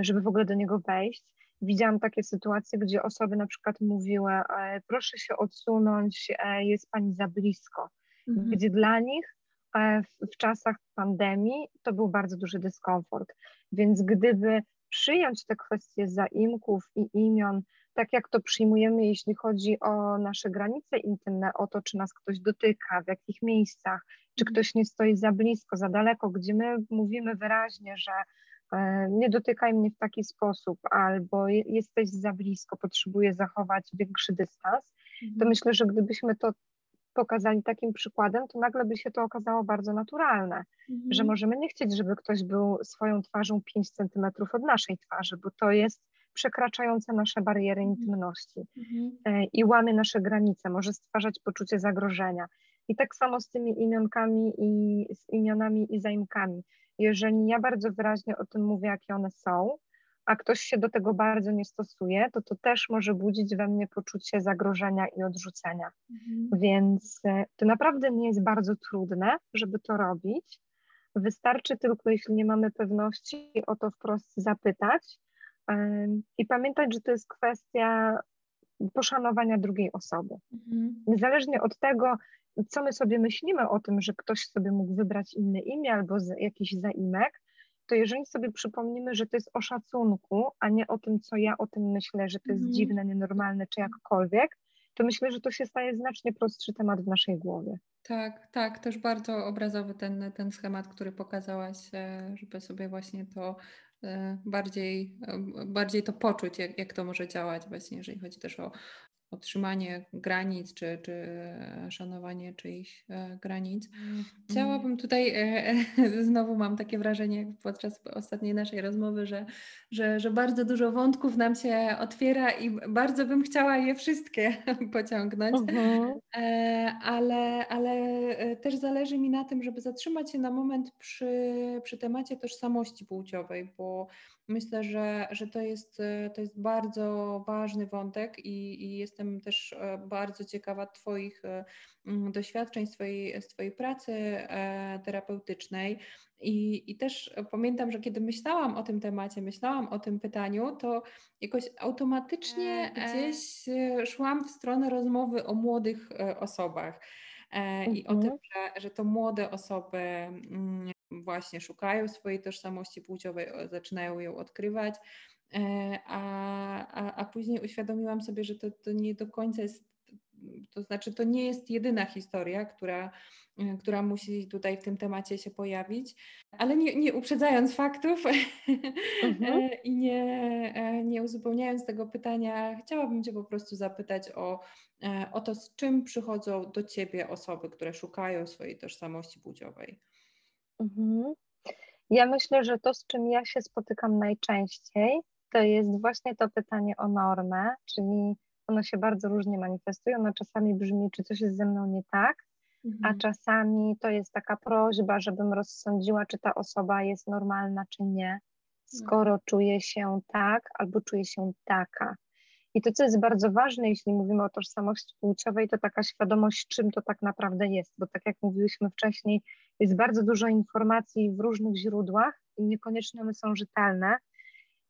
[SPEAKER 2] żeby w ogóle do niego wejść, Widziałam takie sytuacje, gdzie osoby na przykład mówiły, e, proszę się odsunąć, e, jest pani za blisko, mhm. gdzie dla nich e, w, w czasach pandemii to był bardzo duży dyskomfort. Więc gdyby przyjąć te kwestie zaimków i imion, tak jak to przyjmujemy, jeśli chodzi o nasze granice intymne, o to, czy nas ktoś dotyka, w jakich miejscach, czy mhm. ktoś nie stoi za blisko, za daleko, gdzie my mówimy wyraźnie, że nie dotykaj mnie w taki sposób, albo jesteś za blisko, potrzebuję zachować większy dystans, to mhm. myślę, że gdybyśmy to pokazali takim przykładem, to nagle by się to okazało bardzo naturalne, mhm. że możemy nie chcieć, żeby ktoś był swoją twarzą 5 centymetrów od naszej twarzy, bo to jest przekraczające nasze bariery mhm. intymności mhm. E, i łamie nasze granice, może stwarzać poczucie zagrożenia. I tak samo z tymi imionkami i z imionami i zaimkami. Jeżeli ja bardzo wyraźnie o tym mówię, jakie one są, a ktoś się do tego bardzo nie stosuje, to to też może budzić we mnie poczucie zagrożenia i odrzucenia. Mhm. Więc e, to naprawdę nie jest bardzo trudne, żeby to robić. Wystarczy tylko, jeśli nie mamy pewności, o to wprost zapytać i pamiętać, że to jest kwestia poszanowania drugiej osoby. Mhm. Niezależnie od tego, co my sobie myślimy o tym, że ktoś sobie mógł wybrać inne imię albo jakiś zaimek, to jeżeli sobie przypomnimy, że to jest o szacunku, a nie o tym, co ja o tym myślę, że to jest mhm. dziwne, nienormalne czy jakkolwiek, to myślę, że to się staje znacznie prostszy temat w naszej głowie.
[SPEAKER 1] Tak, tak, też bardzo obrazowy ten, ten schemat, który pokazałaś, e, żeby sobie właśnie to e, bardziej, e, bardziej to poczuć, jak, jak to może działać, właśnie jeżeli chodzi też o, otrzymanie granic czy, czy szanowanie czyichś e, granic. Mhm. Chciałabym tutaj, e, e, <laughs> znowu mam takie wrażenie podczas ostatniej naszej rozmowy, że, że, że bardzo dużo wątków nam się otwiera i bardzo bym chciała je wszystkie <laughs> pociągnąć, uh-huh. ale, ale też zależy mi na tym, żeby zatrzymać się na moment przy, przy temacie tożsamości płciowej, bo Myślę, że, że to, jest, e, to jest bardzo ważny wątek i, i jestem też e, bardzo ciekawa Twoich e, doświadczeń, swojej, swojej pracy terapeutycznej. I, I też pamiętam, że kiedy myślałam o tym temacie, myślałam o tym pytaniu, to jakoś automatycznie gdzieś szłam w stronę rozmowy o młodych osobach. I o tym, mhm. że, że to młode osoby właśnie szukają swojej tożsamości płciowej, zaczynają ją odkrywać, e, a, a, a później uświadomiłam sobie, że to, to nie do końca jest to znaczy, to nie jest jedyna historia, która, e, która musi tutaj w tym temacie się pojawić, ale nie, nie uprzedzając faktów. <laughs> E, i nie, nie uzupełniając tego pytania, chciałabym Cię po prostu zapytać o, o to, z czym przychodzą do Ciebie osoby, które szukają swojej tożsamości płciowej.
[SPEAKER 2] Mhm. Ja myślę, że to, z czym ja się spotykam najczęściej, to jest właśnie to pytanie o normę, czyli ono się bardzo różnie manifestuje. Ono czasami brzmi, czy coś jest ze mną nie tak, mhm. a czasami to jest taka prośba, żebym rozsądziła, czy ta osoba jest normalna, czy nie, skoro mhm. czuje się tak albo czuje się taka. I to, co jest bardzo ważne, jeśli mówimy o tożsamości płciowej, to taka świadomość, czym to tak naprawdę jest, bo tak jak mówiliśmy wcześniej, jest bardzo dużo informacji w różnych źródłach i niekoniecznie one są rzetelne.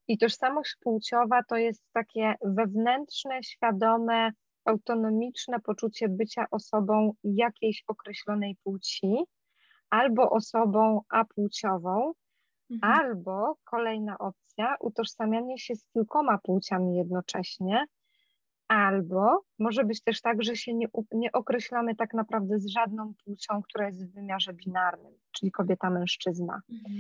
[SPEAKER 2] I tożsamość płciowa to jest takie wewnętrzne, świadome, autonomiczne poczucie bycia osobą jakiejś określonej płci albo osobą apłciową, mhm. albo kolejna opcja, utożsamianie się z kilkoma płciami jednocześnie, Albo może być też tak, że się nie, nie określamy tak naprawdę z żadną płcią, która jest w wymiarze binarnym, czyli kobieta, mężczyzna. Mhm.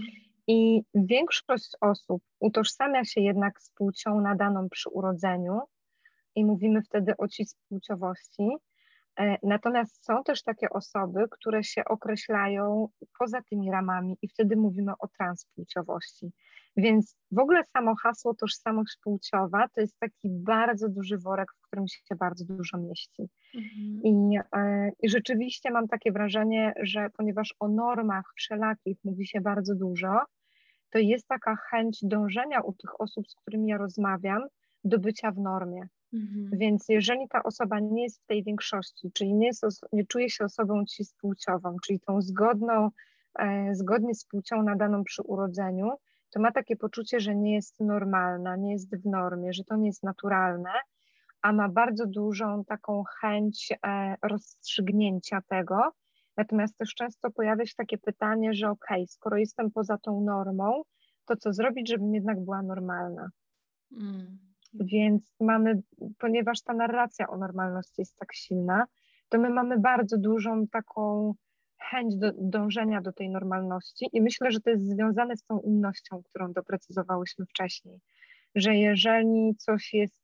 [SPEAKER 2] I większość osób utożsamia się jednak z płcią nadaną przy urodzeniu i mówimy wtedy o cispłciowości. E, natomiast są też takie osoby, które się określają poza tymi ramami i wtedy mówimy o transpłciowości. Więc w ogóle samo hasło tożsamość płciowa to jest taki bardzo duży worek, w którym się bardzo dużo mieści. Mhm. I, e, I rzeczywiście mam takie wrażenie, że ponieważ o normach wszelakich mówi się bardzo dużo, to jest taka chęć dążenia u tych osób, z którymi ja rozmawiam, do bycia w normie. Mhm. Więc jeżeli ta osoba nie jest w tej większości, czyli nie, jest, nie czuje się osobą cispłciową, czyli tą zgodną, e, zgodnie z płcią nadaną przy urodzeniu, to ma takie poczucie, że nie jest normalna, nie jest w normie, że to nie jest naturalne, a ma bardzo dużą taką chęć e, rozstrzygnięcia tego. Natomiast też często pojawia się takie pytanie, że okej, okay, skoro jestem poza tą normą, to co zrobić, żebym jednak była normalna? Mm. Więc mamy, ponieważ ta narracja o normalności jest tak silna, to my mamy bardzo dużą taką chęć do, dążenia do tej normalności i myślę, że to jest związane z tą innością, którą doprecyzowałyśmy wcześniej, że jeżeli coś jest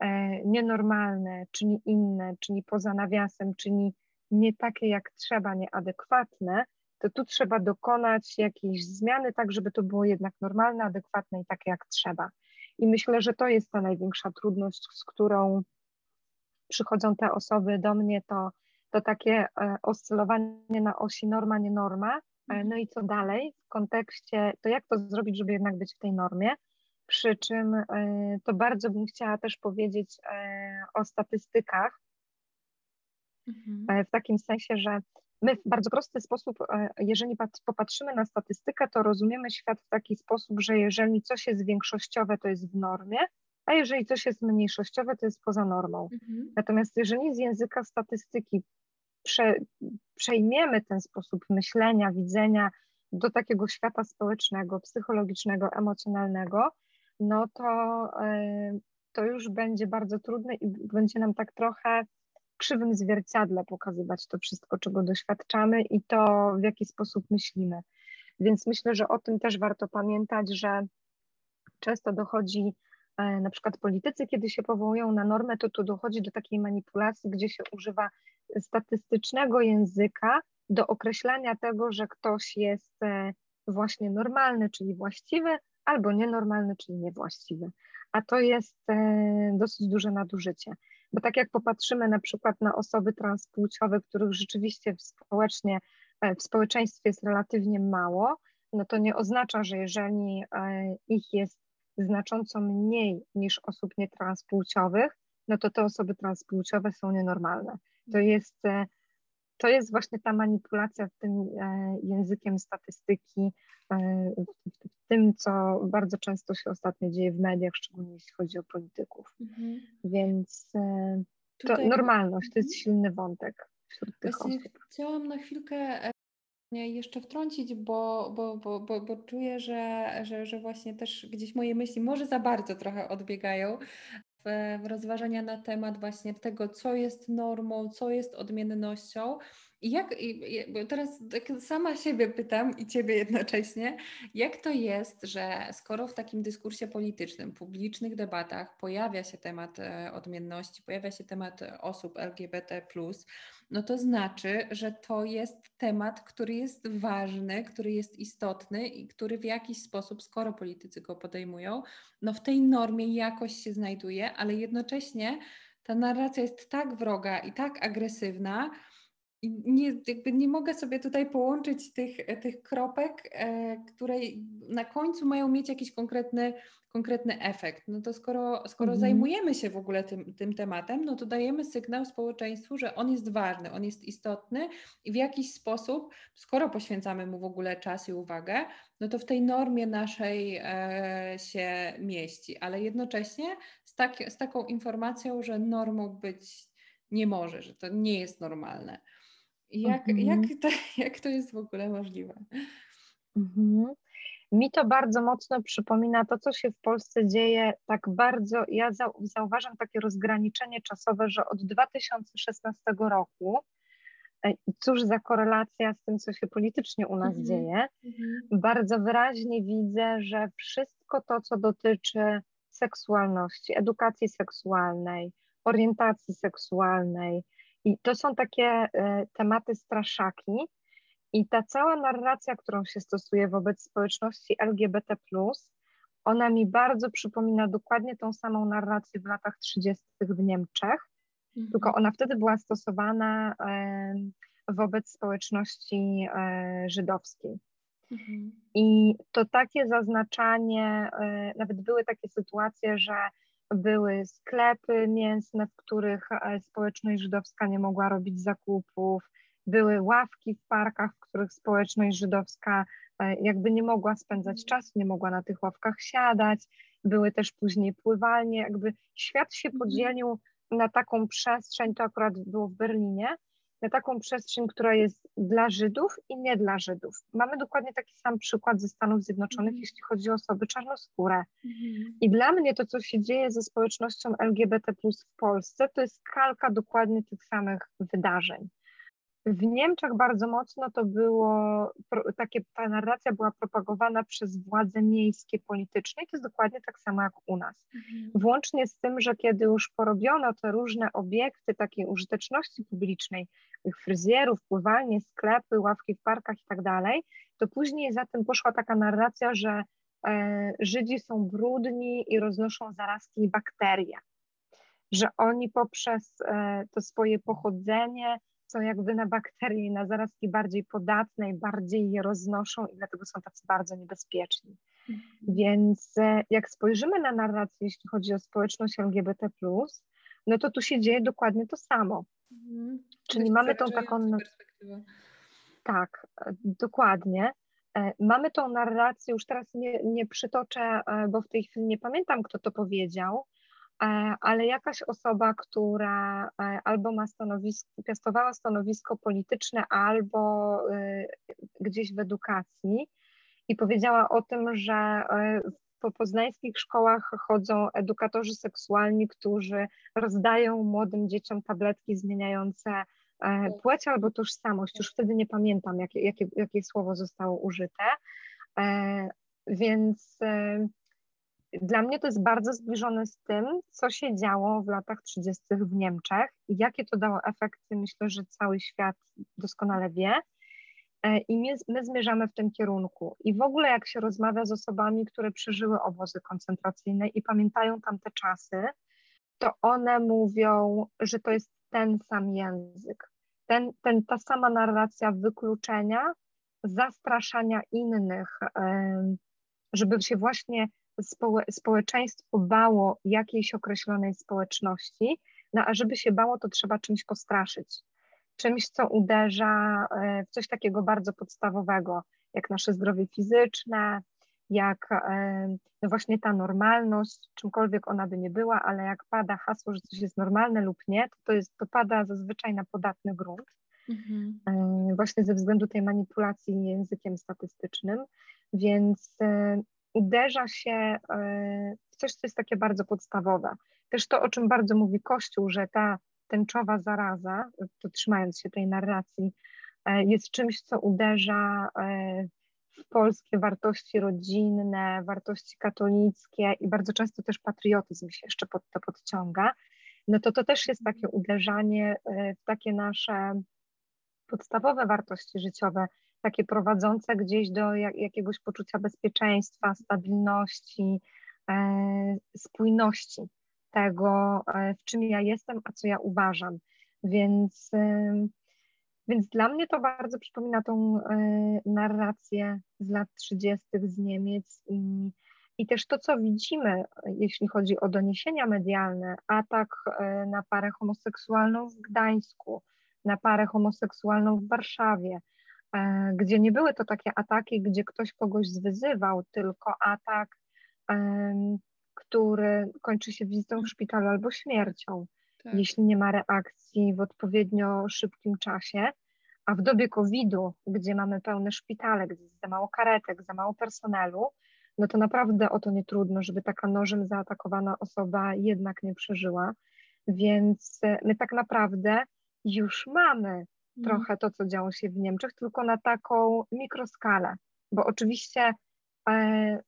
[SPEAKER 2] e, nienormalne, czyni inne, czyni poza nawiasem, czyni nie takie jak trzeba, nieadekwatne, to tu trzeba dokonać jakiejś zmiany, tak żeby to było jednak normalne, adekwatne i takie jak trzeba. I myślę, że to jest ta największa trudność, z którą przychodzą te osoby do mnie, to, to takie e, oscylowanie na osi norma, nie norma. E, no i co dalej w kontekście, to jak to zrobić, żeby jednak być w tej normie? Przy czym e, to bardzo bym chciała też powiedzieć o statystykach, mhm. w takim sensie, że my w bardzo prosty sposób, jeżeli popatrzymy na statystykę, to rozumiemy świat w taki sposób, że jeżeli coś jest większościowe, to jest w normie, a jeżeli coś jest mniejszościowe, to jest poza normą. Mhm. Natomiast jeżeli z języka statystyki prze, przejmiemy ten sposób myślenia, widzenia do takiego świata społecznego, psychologicznego, emocjonalnego, no to, e, to już będzie bardzo trudne i będzie nam tak trochę krzywym zwierciadle pokazywać to wszystko, czego doświadczamy i to, w jaki sposób myślimy. Więc myślę, że o tym też warto pamiętać, że często dochodzi E, na przykład politycy, kiedy się powołują na normę, to tu dochodzi do takiej manipulacji, gdzie się używa statystycznego języka do określania tego, że ktoś jest e, właśnie normalny, czyli właściwy, albo nienormalny, czyli niewłaściwy. A to jest e, dosyć duże nadużycie. Bo tak jak popatrzymy na przykład na osoby transpłciowe, których rzeczywiście w, społecznie, w społeczeństwie jest relatywnie mało, no to nie oznacza, że jeżeli ich jest znacząco mniej niż osób nietranspłciowych, no to te osoby transpłciowe są nienormalne. To jest, e, to jest właśnie ta manipulacja tym e, językiem statystyki, e, w tym, co bardzo często się ostatnio dzieje w mediach, szczególnie jeśli chodzi o polityków. Mhm. Więc to Tutaj... normalność to jest mhm. silny wątek wśród tych Właśnie osób.
[SPEAKER 1] Chciałam na chwilkę jeszcze wtrącić, bo, bo, bo, bo, bo czuję, że, że, że właśnie też gdzieś moje myśli może za bardzo trochę odbiegają rozważania na temat właśnie tego, co jest normą, co jest odmiennością i jak, i, teraz tak sama siebie pytam i ciebie jednocześnie, jak to jest, że skoro w takim dyskursie politycznym, publicznych debatach pojawia się temat e, odmienności, pojawia się temat osób LGBT, no to znaczy, że to jest temat, który jest ważny, który jest istotny i który w jakiś sposób, skoro politycy go podejmują, no w tej normie jakoś się znajduje, ale jednocześnie ta narracja jest tak wroga i tak agresywna, i nie, jakby nie mogę sobie tutaj połączyć tych, tych kropek, e, które na końcu mają mieć jakiś konkretny, konkretny efekt. No to skoro, skoro mhm. zajmujemy się w ogóle tym, tym tematem, no to dajemy sygnał społeczeństwu, że on jest ważny, on jest istotny i w jakiś sposób, skoro poświęcamy mu w ogóle czas i uwagę, no to w tej normie naszej e, się mieści, ale jednocześnie z, tak, z taką informacją, że normą być nie może, że to nie jest normalne. Jak, mhm. jak, to, <laughs> jak to jest w ogóle możliwe?
[SPEAKER 2] Mhm. Mi to bardzo mocno przypomina to, co się w Polsce dzieje tak bardzo. Ja zauważam takie rozgraniczenie czasowe, że od 2016 roku, e, cóż za korelacja z tym, co się politycznie u nas mhm. dzieje, mhm. bardzo wyraźnie widzę, że wszystko to, co dotyczy seksualności, edukacji seksualnej, orientacji seksualnej, i to są takie e, tematy straszaki. I ta cała narracja, którą się stosuje wobec społeczności LGBT, ona mi bardzo przypomina dokładnie tą samą narrację w latach 30. w Niemczech, mhm. tylko ona wtedy była stosowana wobec społeczności e, żydowskiej. Mhm. I to takie zaznaczanie, e, nawet były takie sytuacje, że były sklepy mięsne, w których e, społeczność żydowska nie mogła robić zakupów były ławki w parkach, w których społeczność żydowska e, jakby nie mogła spędzać mhm. czasu, nie mogła na tych ławkach siadać. Były też później pływalnie, jakby świat się mhm. podzielił na taką przestrzeń, to akurat było w Berlinie, na taką przestrzeń, która jest dla Żydów i nie dla Żydów. Mamy dokładnie taki sam przykład ze Stanów Zjednoczonych, mm. jeśli chodzi o osoby czarnoskóre. Mm. I dla mnie to, co się dzieje ze społecznością LGBT w Polsce, to jest kalka dokładnie tych samych wydarzeń. W Niemczech bardzo mocno to było, takie, ta narracja była propagowana przez władze miejskie polityczne i to jest dokładnie tak samo jak u nas. Mhm. Włącznie z tym, że kiedy już porobiono te różne obiekty takiej użyteczności publicznej, fryzjerów, pływalnie, sklepy, ławki w parkach i tak dalej, to później za tym poszła taka narracja, że e, Żydzi są brudni i roznoszą zarazki i bakterie, że oni poprzez e, to swoje pochodzenie są jakby na bakterie i na zarazki bardziej podatne i bardziej je roznoszą i dlatego są tacy bardzo niebezpieczni. Mhm. Więc e, jak spojrzymy na narrację, jeśli chodzi o społeczność LGBT+, no to tu się dzieje dokładnie to samo. Mhm. Czyli mamy tą taką... Tak, e, dokładnie. E, mamy tą narrację, już teraz nie, nie przytoczę, bo w tej chwili nie pamiętam, kto to powiedział, ale jakaś osoba, która e, albo ma stanowisko, piastowała stanowisko polityczne, albo e, gdzieś w edukacji i powiedziała o tym, że po poznańskich szkołach chodzą edukatorzy seksualni, którzy rozdają młodym dzieciom tabletki zmieniające płeć albo tożsamość. Już wtedy nie pamiętam, jakie, jakie, jakie słowo zostało użyte. Więc dla mnie to jest bardzo zbliżone z tym, co się działo w latach 30. w Niemczech i jakie to dało efekty, myślę, że cały świat doskonale wie. E, I my, my zmierzamy w tym kierunku. I w ogóle, jak się rozmawia z osobami, które przeżyły obozy koncentracyjne i pamiętają tamte czasy, to one mówią, że to jest ten sam język, ten, ten, ta sama narracja wykluczenia, zastraszania innych, żeby się właśnie społe, społeczeństwo bało jakiejś określonej społeczności, no a żeby się bało, to trzeba czymś postraszyć. Czymś, co uderza e, w coś takiego bardzo podstawowego, jak nasze zdrowie fizyczne, jak e, no właśnie ta normalność, czymkolwiek ona by nie była, ale jak pada hasło, że coś jest normalne lub nie, to, to, jest, to pada zazwyczaj na podatny grunt. Mhm. E, właśnie ze względu tej manipulacji językiem statystycznym, więc uderza się e, w coś, co jest takie bardzo podstawowe. Też to, o czym bardzo mówi Kościół, że ta tęczowa zaraza, to trzymając się tej narracji, e, jest czymś, co uderza e, w polskie wartości rodzinne, wartości katolickie i bardzo często też patriotyzm się jeszcze pod to podciąga, no to to też jest takie uderzanie w takie nasze podstawowe wartości życiowe, takie prowadzące gdzieś do jakiegoś poczucia bezpieczeństwa, stabilności, e, spójności tego, e, w czym ja jestem, a co ja uważam. Więc, e, więc dla mnie to bardzo przypomina tą narrację z lat 30. z Niemiec i, i też to, co widzimy, jeśli chodzi o doniesienia medialne, atak na parę homoseksualną w Gdańsku, na parę homoseksualną w Warszawie, gdzie nie były to takie ataki, gdzie ktoś kogoś zwyzywał, tylko atak, który kończy się wizytą w szpitalu albo śmiercią, tak. jeśli nie ma reakcji w odpowiednio szybkim czasie. A w dobie COVID-u, gdzie mamy pełne szpitale, gdzie jest za mało karetek, za mało personelu, no to naprawdę o to nie trudno, żeby taka nożem zaatakowana osoba jednak nie przeżyła. Więc e, my tak naprawdę już mamy. Trochę to, co działo się w Niemczech, tylko na taką mikroskalę, bo oczywiście e,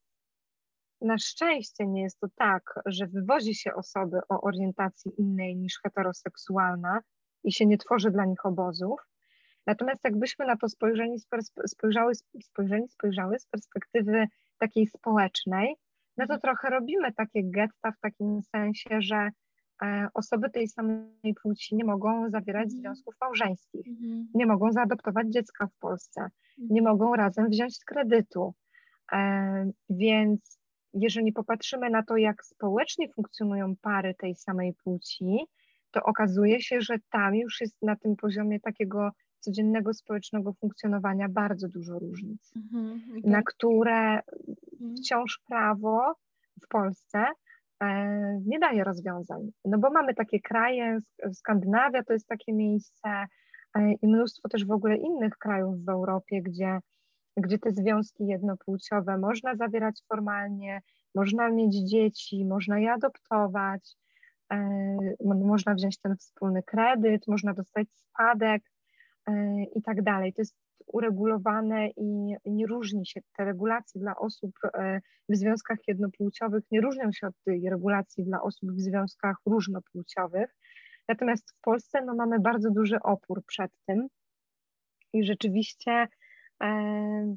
[SPEAKER 2] na szczęście nie jest to tak, że wywozi się osoby o orientacji innej niż heteroseksualna i się nie tworzy dla nich obozów. Natomiast jakbyśmy na to spojrzeli, spojrzały, spojrzeli, spojrzały z perspektywy takiej społecznej, no to mhm. trochę robimy takie getta w takim sensie, że osoby tej samej płci nie mogą zawierać mhm. związków małżeńskich, mhm. nie mogą zaadoptować dziecka w Polsce, nie mhm. mogą razem wziąć kredytu. E, więc jeżeli popatrzymy na to, jak społecznie funkcjonują pary tej samej płci, to okazuje się, że tam już jest na tym poziomie takiego codziennego społecznego funkcjonowania bardzo dużo różnic, mhm, na które wciąż prawo w Polsce e, nie daje rozwiązań. No bo mamy takie kraje, Skandynawia to jest takie miejsce e, i mnóstwo też w ogóle innych krajów w Europie, gdzie, gdzie te związki jednopłciowe można zawierać formalnie, można mieć dzieci, można je adoptować, e, można wziąć ten wspólny kredyt, można dostać spadek i tak dalej. To jest uregulowane i nie różni się te regulacje dla osób e, w związkach jednopłciowych, nie różnią się od tej regulacji dla osób w związkach różnopłciowych. Natomiast w Polsce no, mamy bardzo duży opór przed tym i rzeczywiście e,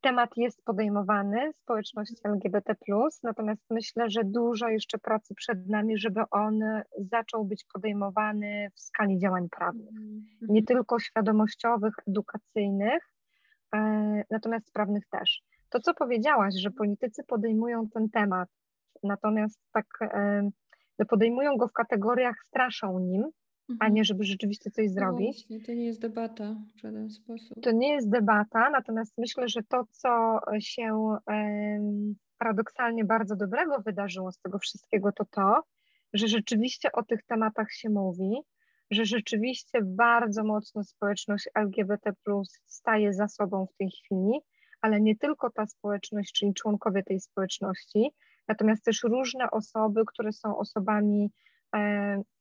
[SPEAKER 2] temat jest podejmowany społeczności LGBT, natomiast myślę, że dużo jeszcze pracy przed nami, żeby on zaczął być podejmowany w skali działań prawnych. Mhm. Nie tylko świadomościowych, edukacyjnych, e, natomiast prawnych też. To, co powiedziałaś, że politycy podejmują ten temat, natomiast tak e, podejmują go w kategoriach, straszą nim, a nie żeby rzeczywiście coś no zrobić.
[SPEAKER 1] Właśnie, to nie jest debata w żaden sposób.
[SPEAKER 2] To nie jest debata, natomiast myślę, że to, co się paradoksalnie bardzo dobrego wydarzyło z tego wszystkiego, to to, że rzeczywiście o tych tematach się mówi, że rzeczywiście bardzo mocno społeczność LGBT staje za sobą w tej chwili, ale nie tylko ta społeczność, czyli członkowie tej społeczności, natomiast też różne osoby, które są osobami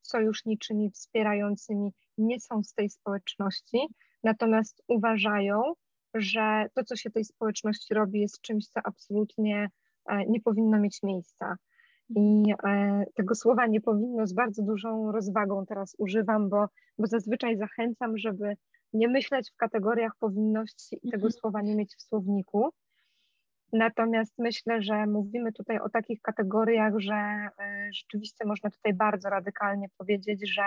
[SPEAKER 2] sojuszniczymi, wspierającymi nie są z tej społeczności, natomiast uważają, że to, co się tej społeczności robi, jest czymś, co absolutnie e, nie powinno mieć miejsca. I e, tego słowa nie powinno z bardzo dużą rozwagą teraz używam, bo, bo zazwyczaj zachęcam, żeby nie myśleć w kategoriach powinności i tego mhm. słowa nie mieć w słowniku, Natomiast myślę, że mówimy tutaj o takich kategoriach, że e, rzeczywiście można tutaj bardzo radykalnie powiedzieć, że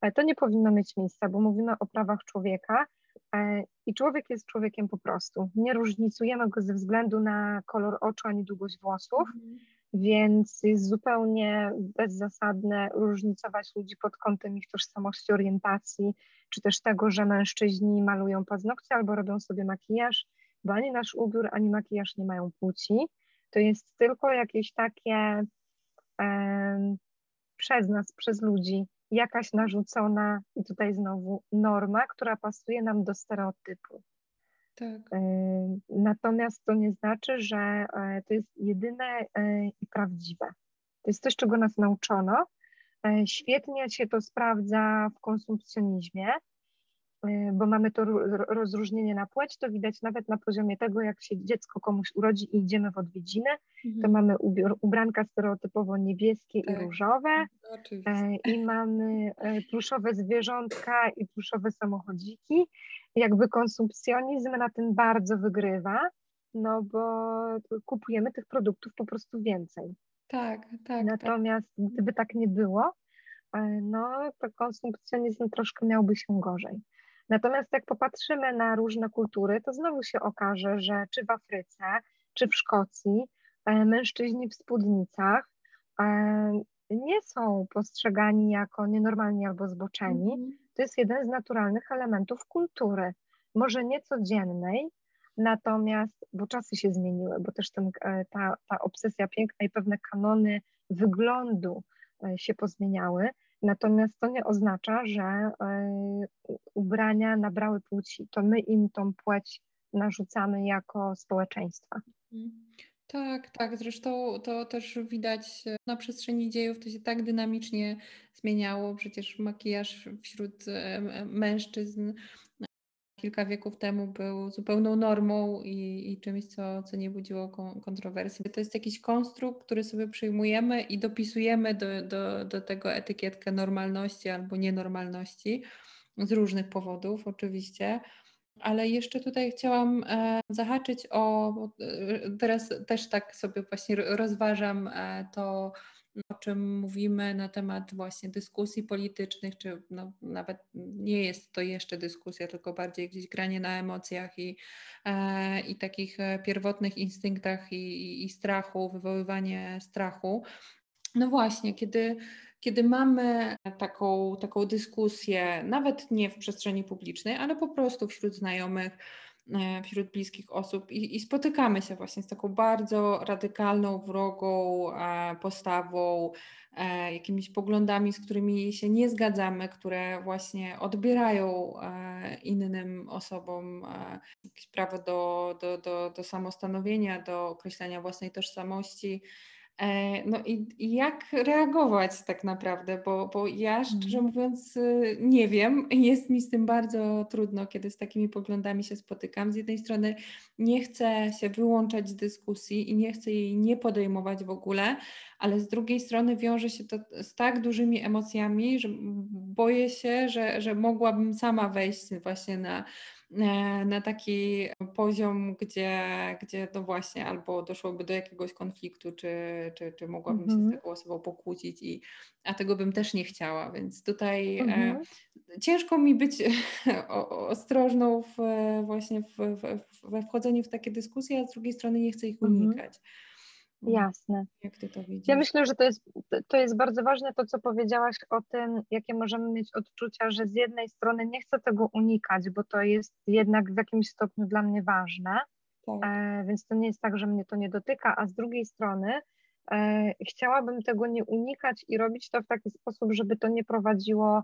[SPEAKER 2] e, to nie powinno mieć miejsca, bo mówimy o prawach człowieka e, i człowiek jest człowiekiem po prostu. Nie różnicujemy go ze względu na kolor oczu ani długość włosów, mhm. więc jest zupełnie bezzasadne różnicować ludzi pod kątem ich tożsamości, orientacji, czy też tego, że mężczyźni malują paznokcie albo robią sobie makijaż bo ani nasz ubiór, ani makijaż nie mają płci. To jest tylko jakieś takie e, przez nas, przez ludzi, jakaś narzucona, i tutaj znowu norma, która pasuje nam do stereotypu. Tak. E, natomiast to nie znaczy, że e, to jest jedyne e, i prawdziwe. To jest coś, czego nas nauczono. E, świetnie się to sprawdza w konsumpcjonizmie, bo mamy to rozróżnienie na płeć, to widać nawet na poziomie tego, jak się dziecko komuś urodzi i idziemy w odwiedziny, mhm. to mamy ubiór, ubranka stereotypowo niebieskie tak. i różowe e, i mamy e, pluszowe zwierzątka i pluszowe samochodziki. Jakby konsumpcjonizm na tym bardzo wygrywa, no bo kupujemy tych produktów po prostu więcej.
[SPEAKER 1] Tak, tak. tak.
[SPEAKER 2] Natomiast tak. gdyby tak nie było, e, no to konsumpcjonizm troszkę miałby się gorzej. Natomiast jak popatrzymy na różne kultury, to znowu się okaże, że czy w Afryce, czy w Szkocji e, mężczyźni w spódnicach e, nie są postrzegani jako nienormalni albo zboczeni. Mm. To jest jeden z naturalnych elementów kultury. Może nie codziennej, natomiast, bo czasy się zmieniły, bo też ten, e, ta, ta obsesja piękna i pewne kanony wyglądu się pozmieniały, Natomiast to nie oznacza, że e, ubrania nabrały płci. To my im tą płeć narzucamy jako społeczeństwa.
[SPEAKER 1] Tak, tak. Zresztą to też widać na przestrzeni dziejów, to się tak dynamicznie zmieniało. Przecież makijaż wśród e, mężczyzn kilka wieków temu był zupełną normą i, i czymś, co, co nie budziło kontrowersji. To jest jakiś konstrukt, który sobie przyjmujemy i dopisujemy do, do, do tego etykietkę normalności albo nienormalności z różnych powodów oczywiście. Ale jeszcze tutaj chciałam e, zahaczyć o, e, teraz też tak sobie właśnie rozważam e, to, o czym mówimy na temat właśnie dyskusji politycznych, czy no, nawet nie jest to jeszcze dyskusja, tylko bardziej gdzieś granie na emocjach i, e, i takich e, pierwotnych instynktach i, i, i strachu, wywoływanie strachu. No właśnie, kiedy kiedy mamy taką, taką dyskusję, nawet nie w przestrzeni publicznej, ale po prostu wśród znajomych, wśród bliskich osób i, i, spotykamy się właśnie z taką bardzo radykalną, wrogą e, postawą, e, jakimiś poglądami, z którymi się nie zgadzamy, które właśnie odbierają innym osobom jakieś prawo do, do, do, do samostanowienia, do określenia własnej tożsamości. E, no i, jak reagować tak naprawdę, bo, bo ja szczerze mhm. mówiąc y, nie wiem, <laughs> jest mi z tym bardzo trudno, kiedy z takimi poglądami się spotykam. Z jednej strony nie chcę się wyłączać z dyskusji i nie chcę jej nie podejmować w ogóle, ale z drugiej strony wiąże się to z tak dużymi emocjami, że boję się, że, że mogłabym sama wejść właśnie na na taki poziom, gdzie, gdzie no właśnie albo doszłoby do jakiegoś konfliktu, czy, czy, czy mogłabym się z mhm. taką osobą pokłócić, i, a tego bym też nie chciała, więc tutaj e, mhm. e, ciężko mi być <laughs> ostrożną w, właśnie w, w, we wchodzeniu w takie dyskusje, a z drugiej strony nie chcę ich mhm. unikać.
[SPEAKER 2] Mm. Jasne. Jak ty to widzisz? Ja myślę, że to jest, to jest bardzo ważne to, co powiedziałaś o tym, jakie możemy mieć odczucia, że z jednej strony nie chcę tego unikać, bo to jest jednak w jakimś stopniu dla mnie ważne, tak. e, więc to nie jest tak, że mnie to nie dotyka, a z drugiej strony e, chciałabym tego nie unikać i robić to w taki sposób, żeby to nie prowadziło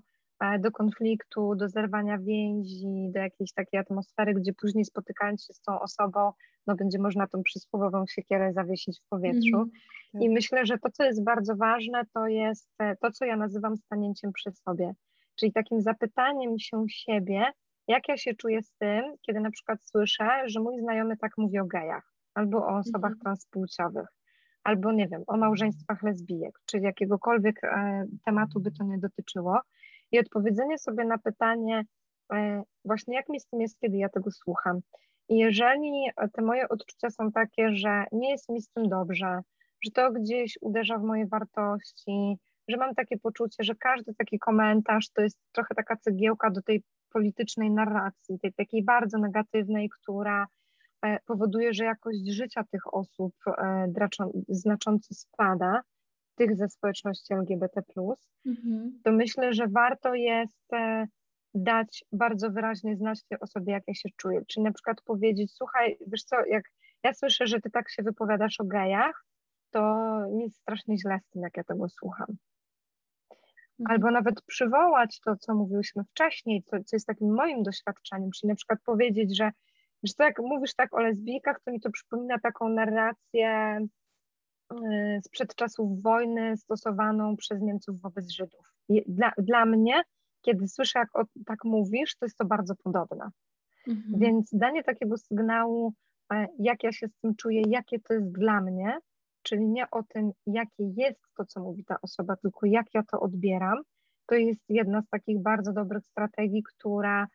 [SPEAKER 2] do konfliktu, do zerwania więzi, do jakiejś takiej atmosfery, gdzie później spotykając się z tą osobą, no będzie można tą przysłowiową siekierę zawiesić w powietrzu. Mm, tak. I myślę, że to, co jest bardzo ważne, to jest e, to, co ja nazywam stanięciem przy sobie, czyli takim zapytaniem się siebie, jak ja się czuję z tym, kiedy na przykład słyszę, że mój znajomy tak mówi o gejach, albo o osobach mm. transpłciowych, albo nie wiem, o małżeństwach lesbijek, czy jakiegokolwiek e, tematu by to nie dotyczyło. I odpowiedzenie sobie na pytanie, e, właśnie jak mi z tym jest, kiedy ja tego słucham. I jeżeli te moje odczucia są takie, że nie jest mi z tym dobrze, że to gdzieś uderza w moje wartości, że mam takie poczucie, że każdy taki komentarz to jest trochę taka cegiełka do tej politycznej narracji, tej takiej bardzo negatywnej, która e, powoduje, że jakość życia tych osób e, znacząco spada, tych ze społeczności LGBT, mhm. to myślę, że warto jest e, dać bardzo wyraźnie znać tej osobie, jak ja się czuję. Czyli na przykład powiedzieć, słuchaj, wiesz co, jak ja słyszę, że ty tak się wypowiadasz o gejach, to jest strasznie źle z tym, jak ja tego słucham. Mhm. Albo nawet przywołać to, co mówiłyśmy wcześniej, co, co jest takim moim doświadczeniem, czyli na przykład powiedzieć, że, że jak mówisz tak o lesbijkach, to mi to przypomina taką narrację sprzed czasów wojny stosowaną przez Niemców wobec Żydów. Dla, dla mnie kiedy słyszę, jak o, tak mówisz, to jest to bardzo podobne. Mhm. Więc danie takiego sygnału, e, jak ja się z tym czuję, jakie to jest dla mnie, czyli nie o tym, jakie jest to, co mówi ta osoba, tylko jak ja to odbieram, to jest jedna z takich bardzo dobrych strategii, która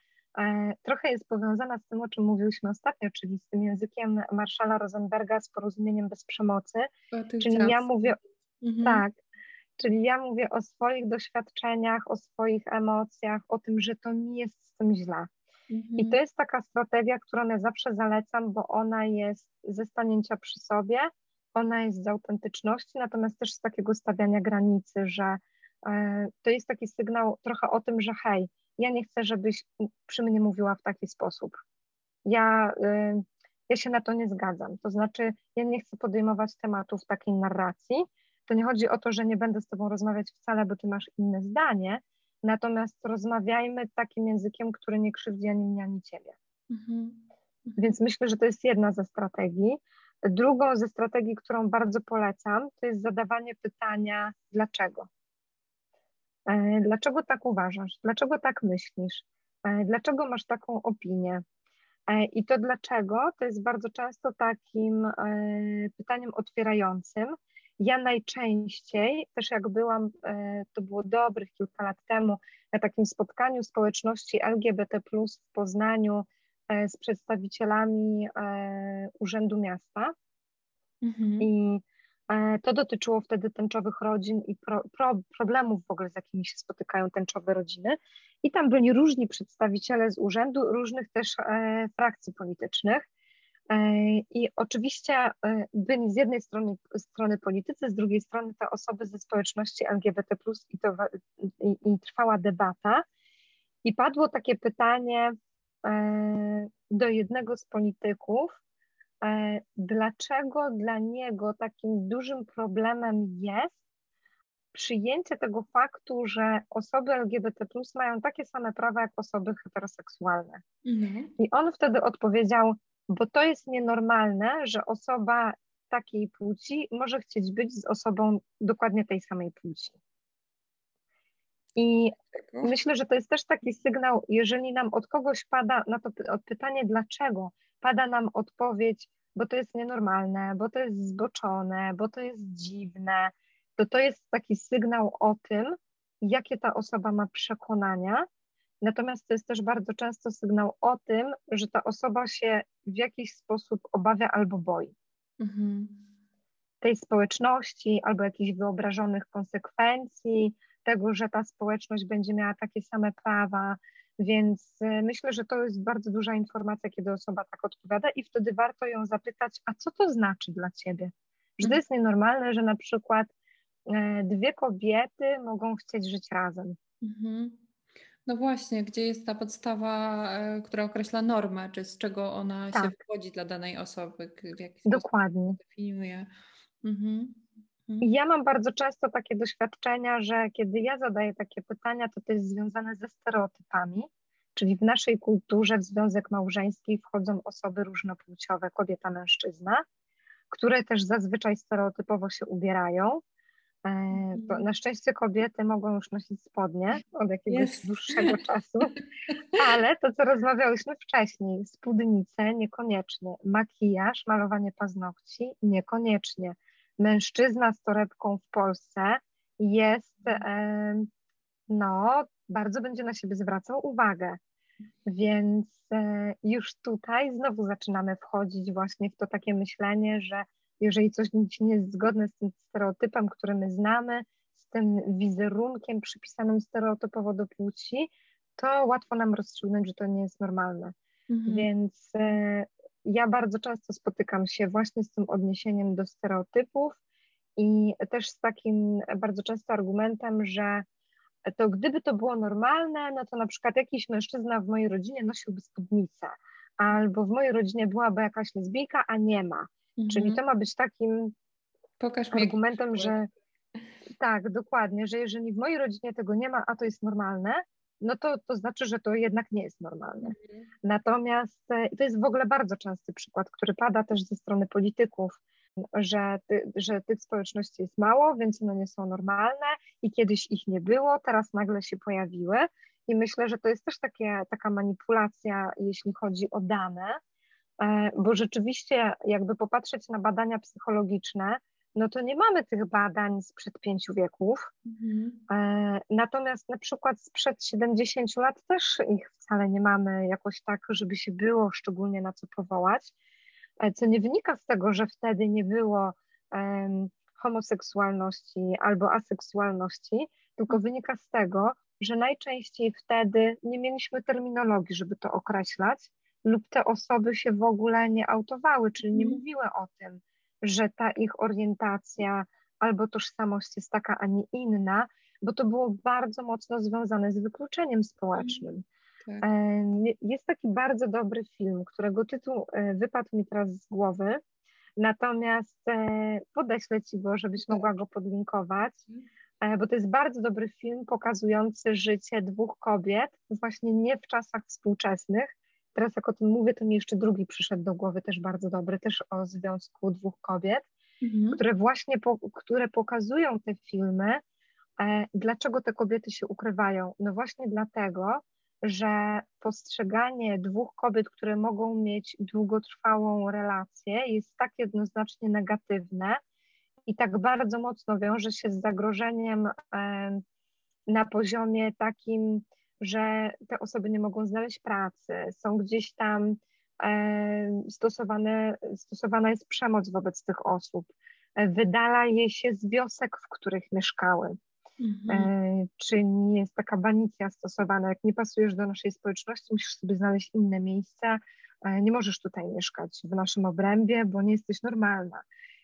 [SPEAKER 2] trochę jest powiązana z tym, o czym mówiliśmy ostatnio, czyli z tym językiem Marszala Rosenberga z porozumieniem bez przemocy. Czyli ja mówię, mhm. tak, Czyli ja mówię o swoich doświadczeniach, o swoich emocjach, o tym, że to nie jest z tym źle. Mhm. I to jest taka strategia, którą ja zawsze zalecam, bo ona jest ze stanięcia przy sobie, ona jest z autentyczności, natomiast też z takiego stawiania granicy, że e, to jest taki sygnał trochę o tym, że hej, ja nie chcę, żebyś przy mnie mówiła w taki sposób. Ja, y, ja się na to nie zgadzam. To znaczy, ja nie chcę podejmować tematów takiej narracji, to nie chodzi o to, że nie będę z Tobą rozmawiać wcale, bo Ty masz inne zdanie, natomiast rozmawiajmy takim językiem, który nie krzywdzi ani mnie, ani Ciebie. Mhm. Więc myślę, że to jest jedna ze strategii. Drugą ze strategii, którą bardzo polecam, to jest zadawanie pytania dlaczego. E, dlaczego tak uważasz? Dlaczego tak myślisz? E, dlaczego masz taką opinię? E, I to dlaczego to jest bardzo często takim pytaniem otwierającym, ja najczęściej, też jak byłam, to było dobrych kilka lat temu, na takim spotkaniu społeczności LGBT w Poznaniu z przedstawicielami Urzędu Miasta. Mhm. I to dotyczyło wtedy tęczowych rodzin i pro, pro, problemów w ogóle, z jakimi się spotykają tęczowe rodziny. I tam byli różni przedstawiciele z urzędu, różnych też frakcji politycznych. I oczywiście byli z jednej strony, strony politycy, z drugiej strony te osoby ze społeczności LGBT, i, to, i, i trwała debata. I padło takie pytanie do jednego z polityków, dlaczego dla niego takim dużym problemem jest przyjęcie tego faktu, że osoby LGBT mają takie same prawa jak osoby heteroseksualne. Mhm. I on wtedy odpowiedział, bo to jest nienormalne, że osoba takiej płci może chcieć być z osobą dokładnie tej samej płci. I myślę, że to jest też taki sygnał, jeżeli nam od kogoś pada na to pytanie, dlaczego, pada nam odpowiedź, bo to jest nienormalne, bo to jest zboczone, bo to jest dziwne, to to jest taki sygnał o tym, jakie ta osoba ma przekonania. Natomiast to jest też bardzo często sygnał o tym, że ta osoba się w jakiś sposób obawia albo boi. Mhm. Tej społeczności albo jakichś wyobrażonych konsekwencji, tego, że ta społeczność będzie miała takie same prawa. Więc y, myślę, że to jest bardzo duża informacja, kiedy osoba tak odpowiada, i wtedy warto ją zapytać, a co to znaczy dla ciebie? Że to mhm. jest nienormalne, że na przykład E, dwie kobiety mogą chcieć żyć razem. Mhm.
[SPEAKER 1] No właśnie, gdzie jest ta podstawa, e, która określa normę, czy z czego ona tak. się wchodzi dla danej osoby, w jaki
[SPEAKER 2] Dokładnie.
[SPEAKER 1] definiuje. Mhm.
[SPEAKER 2] Mhm. Ja mam bardzo często takie doświadczenia, że kiedy ja zadaję takie pytania, to to jest związane ze stereotypami, czyli w naszej kulturze w związek małżeński wchodzą osoby różnopłciowe, kobieta, mężczyzna, które też zazwyczaj stereotypowo się ubierają, E, mhm. Na szczęście kobiety mogą już nosić spodnie od jakiegoś yes. dłuższego <laughs> czasu, ale to, co rozmawiałyśmy wcześniej, spódnice niekoniecznie, makijaż, malowanie paznokci niekoniecznie. Mężczyzna z torebką w Polsce jest, mhm. no, bardzo będzie na siebie zwracał uwagę. Więc e, już tutaj znowu zaczynamy wchodzić właśnie w to takie myślenie, że jeżeli coś nie jest zgodne z tym stereotypem, który my znamy, z tym wizerunkiem przypisanym stereotypowo do płci, to łatwo nam rozstrzygnąć, że to nie jest normalne. Mhm. Więc e, ja bardzo często spotykam się właśnie z tym odniesieniem do stereotypów i też z takim bardzo często argumentem, że to gdyby to było normalne, no to na przykład jakiś mężczyzna w mojej rodzinie nosiłby spódnicę, albo w mojej rodzinie byłaby jakaś lesbijka, a nie ma. Mhm. Czyli to ma być takim Pokaż argumentem, że tak, dokładnie, że jeżeli w mojej rodzinie tego nie ma, a to jest normalne, no to, to znaczy, że to jednak nie jest normalne. Mhm. Natomiast e, to jest w ogóle bardzo częsty przykład, który pada też ze strony polityków, że, ty, że tych społeczności jest mało, więc one nie są normalne i kiedyś ich nie było, teraz nagle się pojawiły. I myślę, że to jest też takie, taka manipulacja, jeśli chodzi o dane, E, bo rzeczywiście jakby popatrzeć na badania psychologiczne, no to nie mamy tych badań sprzed pięciu wieków. Mhm. E, natomiast na przykład sprzed 70 lat też ich wcale nie mamy jakoś tak, żeby się było szczególnie na co powołać, e, co nie wynika z tego, że wtedy nie było um, homoseksualności albo aseksualności, tylko mhm. wynika z tego, że najczęściej wtedy nie mieliśmy terminologii, żeby to określać, lub te osoby się w ogóle nie autowały, czyli nie mhm. mówiły o tym, że ta ich orientacja albo tożsamość jest taka, a nie inna, bo to było bardzo mocno związane z wykluczeniem społecznym. Tak. Jest taki bardzo dobry film, którego tytuł e, wypadł mi teraz z głowy, natomiast e, podeślę Ci go, żebyś mogła go podlinkować, e, bo to jest bardzo dobry film pokazujący życie dwóch kobiet, właśnie nie w czasach współczesnych, Teraz jak o tym mówię, to mi jeszcze drugi przyszedł do głowy, też bardzo dobry, też o związku dwóch kobiet, mhm. które właśnie, po, które pokazują te filmy, e, dlaczego te kobiety się ukrywają. No właśnie dlatego, że postrzeganie dwóch kobiet, które mogą mieć długotrwałą relację, jest tak jednoznacznie negatywne i tak bardzo mocno wiąże się z zagrożeniem e, na poziomie takim, że te osoby nie mogą znaleźć pracy, są gdzieś tam e, stosowane, stosowana jest przemoc wobec tych osób, e, wydala je się z wiosek, w których mieszkały. mhm. czy nie jest taka banicja stosowana, jak nie pasujesz do naszej społeczności, musisz sobie znaleźć inne miejsce, nie możesz tutaj mieszkać w naszym obrębie, bo nie jesteś normalna.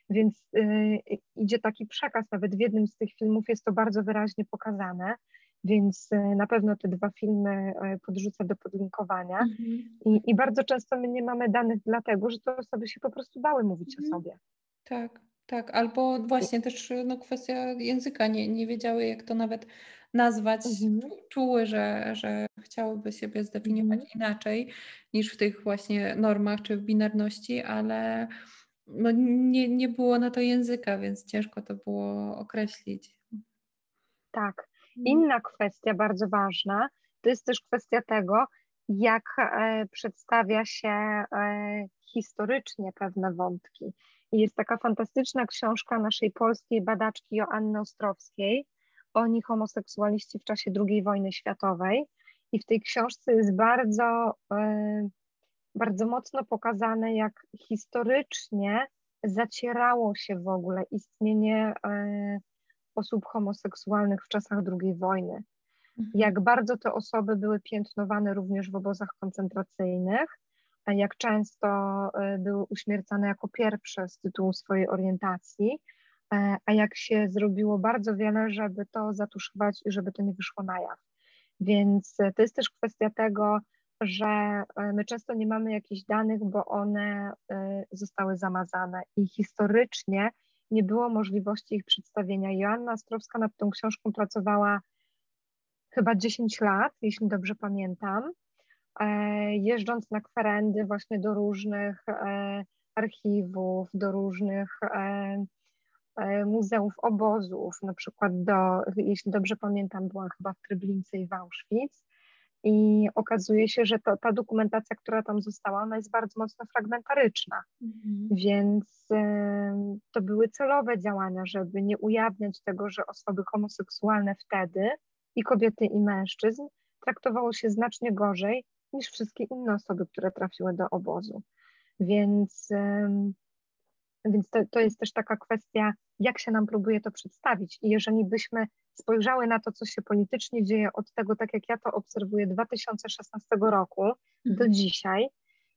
[SPEAKER 2] Więc y, idzie taki przekaz, nawet w jednym z tych filmów jest to bardzo wyraźnie pokazane, więc y, na pewno te dwa filmy y, podrzucę do podlinkowania. Mhm. I, I, bardzo często my nie mamy danych dlatego, że te osoby się po prostu bały mówić mhm. o sobie.
[SPEAKER 1] Tak, tak. Albo właśnie też no, kwestia języka, nie, nie wiedziały jak to nawet nazwać, mhm. czuły, że, że chciałyby siebie zdefiniować mhm. inaczej niż w tych właśnie normach czy w binarności, ale no nie, nie było na to języka, więc ciężko to było określić.
[SPEAKER 2] Tak. No. Inna kwestia bardzo ważna to jest też kwestia tego, jak e, przedstawia się e, historycznie pewne wątki. Jest taka fantastyczna książka naszej polskiej badaczki Joanny Ostrowskiej, Oni homoseksualiści w czasie II wojny światowej. I w tej książce jest bardzo e, bardzo mocno pokazane, jak historycznie zacierało się w ogóle istnienie osób homoseksualnych w czasach II wojny. Mhm. Jak bardzo te osoby były piętnowane również w obozach koncentracyjnych, jak często e, były uśmiercane jako pierwsze z tytułu swojej orientacji, e, a jak się zrobiło bardzo wiele, żeby to zatuszować i żeby to nie wyszło na jaw. Więc to jest też kwestia tego, że e, my często nie mamy jakichś danych, bo one e, zostały zamazane i historycznie nie było możliwości ich przedstawienia. Joanna Ostrowska nad tą książką pracowała chyba 10 lat, jeśli dobrze pamiętam, e, jeżdżąc na kwerendy właśnie do różnych archiwów, do różnych muzeów, obozów, na przykład do, jeśli dobrze pamiętam, była chyba w Tryblince i w Auschwitz, i okazuje się, że to, ta dokumentacja, która tam została, ona jest bardzo mocno fragmentaryczna. Mhm. Więc y, to były celowe działania, żeby nie ujawniać tego, że osoby homoseksualne wtedy i kobiety i mężczyzn traktowało się znacznie gorzej niż wszystkie inne osoby, które trafiły do obozu. Więc, y, więc to, to jest też taka kwestia, jak się nam próbuje to przedstawić. I jeżeli byśmy spojrzały na to, co się politycznie dzieje od tego, tak jak ja to obserwuję, 2016 roku mhm. do dzisiaj,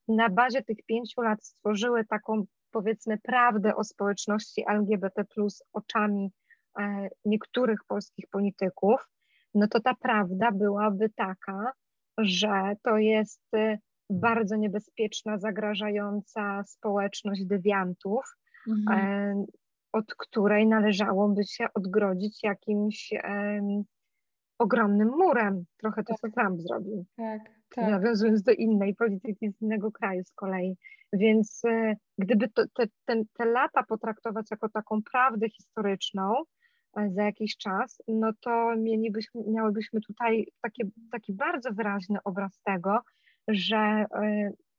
[SPEAKER 2] na bazie tych pięciu lat stworzyły taką, powiedzmy, prawdę o społeczności LGBT, oczami e, niektórych polskich polityków, no to ta prawda byłaby taka, że to jest e, bardzo niebezpieczna, zagrażająca społeczność dewiantów, mhm. E, od której należałoby się odgrodzić jakimś ogromnym murem. Trochę to, tak. co Trump zrobił. Tak, tak. Nawiązując do innej polityki z innego kraju z kolei. Więc e, gdyby to, te, te, te lata potraktować jako taką prawdę historyczną, e, za jakiś czas, no to mielibyśmy, miałybyśmy tutaj takie, taki bardzo wyraźny obraz tego, że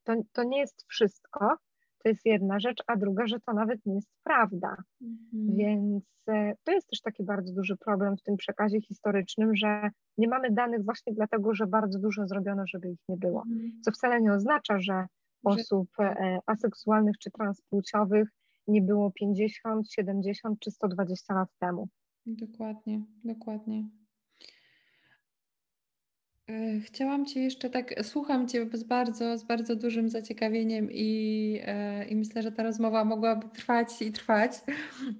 [SPEAKER 2] to, to nie jest wszystko, to jest jedna rzecz, a druga, że to nawet nie jest prawda. Mhm. Więc e, to jest też taki bardzo duży problem w tym przekazie historycznym, że nie mamy danych właśnie dlatego, że bardzo dużo zrobiono, żeby ich nie było. Mhm. Co wcale nie oznacza, że osób e, aseksualnych czy transpłciowych nie było 50, 70 czy 120 lat temu.
[SPEAKER 1] Dokładnie, dokładnie. E, chciałam Cię jeszcze tak, słucham Cię z bardzo, z bardzo dużym zaciekawieniem i, e, i myślę, że ta rozmowa mogłaby trwać i trwać.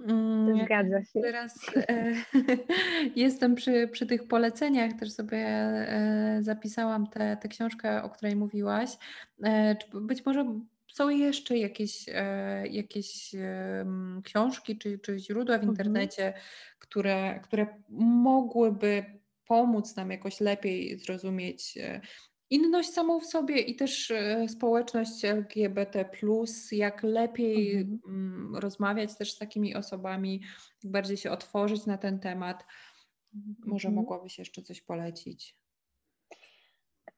[SPEAKER 2] Mm, Zgadza się.
[SPEAKER 1] Teraz e, <laughs> jestem przy, przy tych poleceniach, też sobie zapisałam tę książkę, o której mówiłaś. Być może są jeszcze jakieś, jakieś książki czy, czy źródła w mhm. internecie, mhm. które, które mogłyby pomóc nam jakoś lepiej zrozumieć e, inność samą w sobie i też e, społeczność LGBT, jak lepiej mhm. Mm, rozmawiać też z takimi osobami, bardziej się otworzyć na ten temat. Może mhm. mogłabyś jeszcze coś polecić?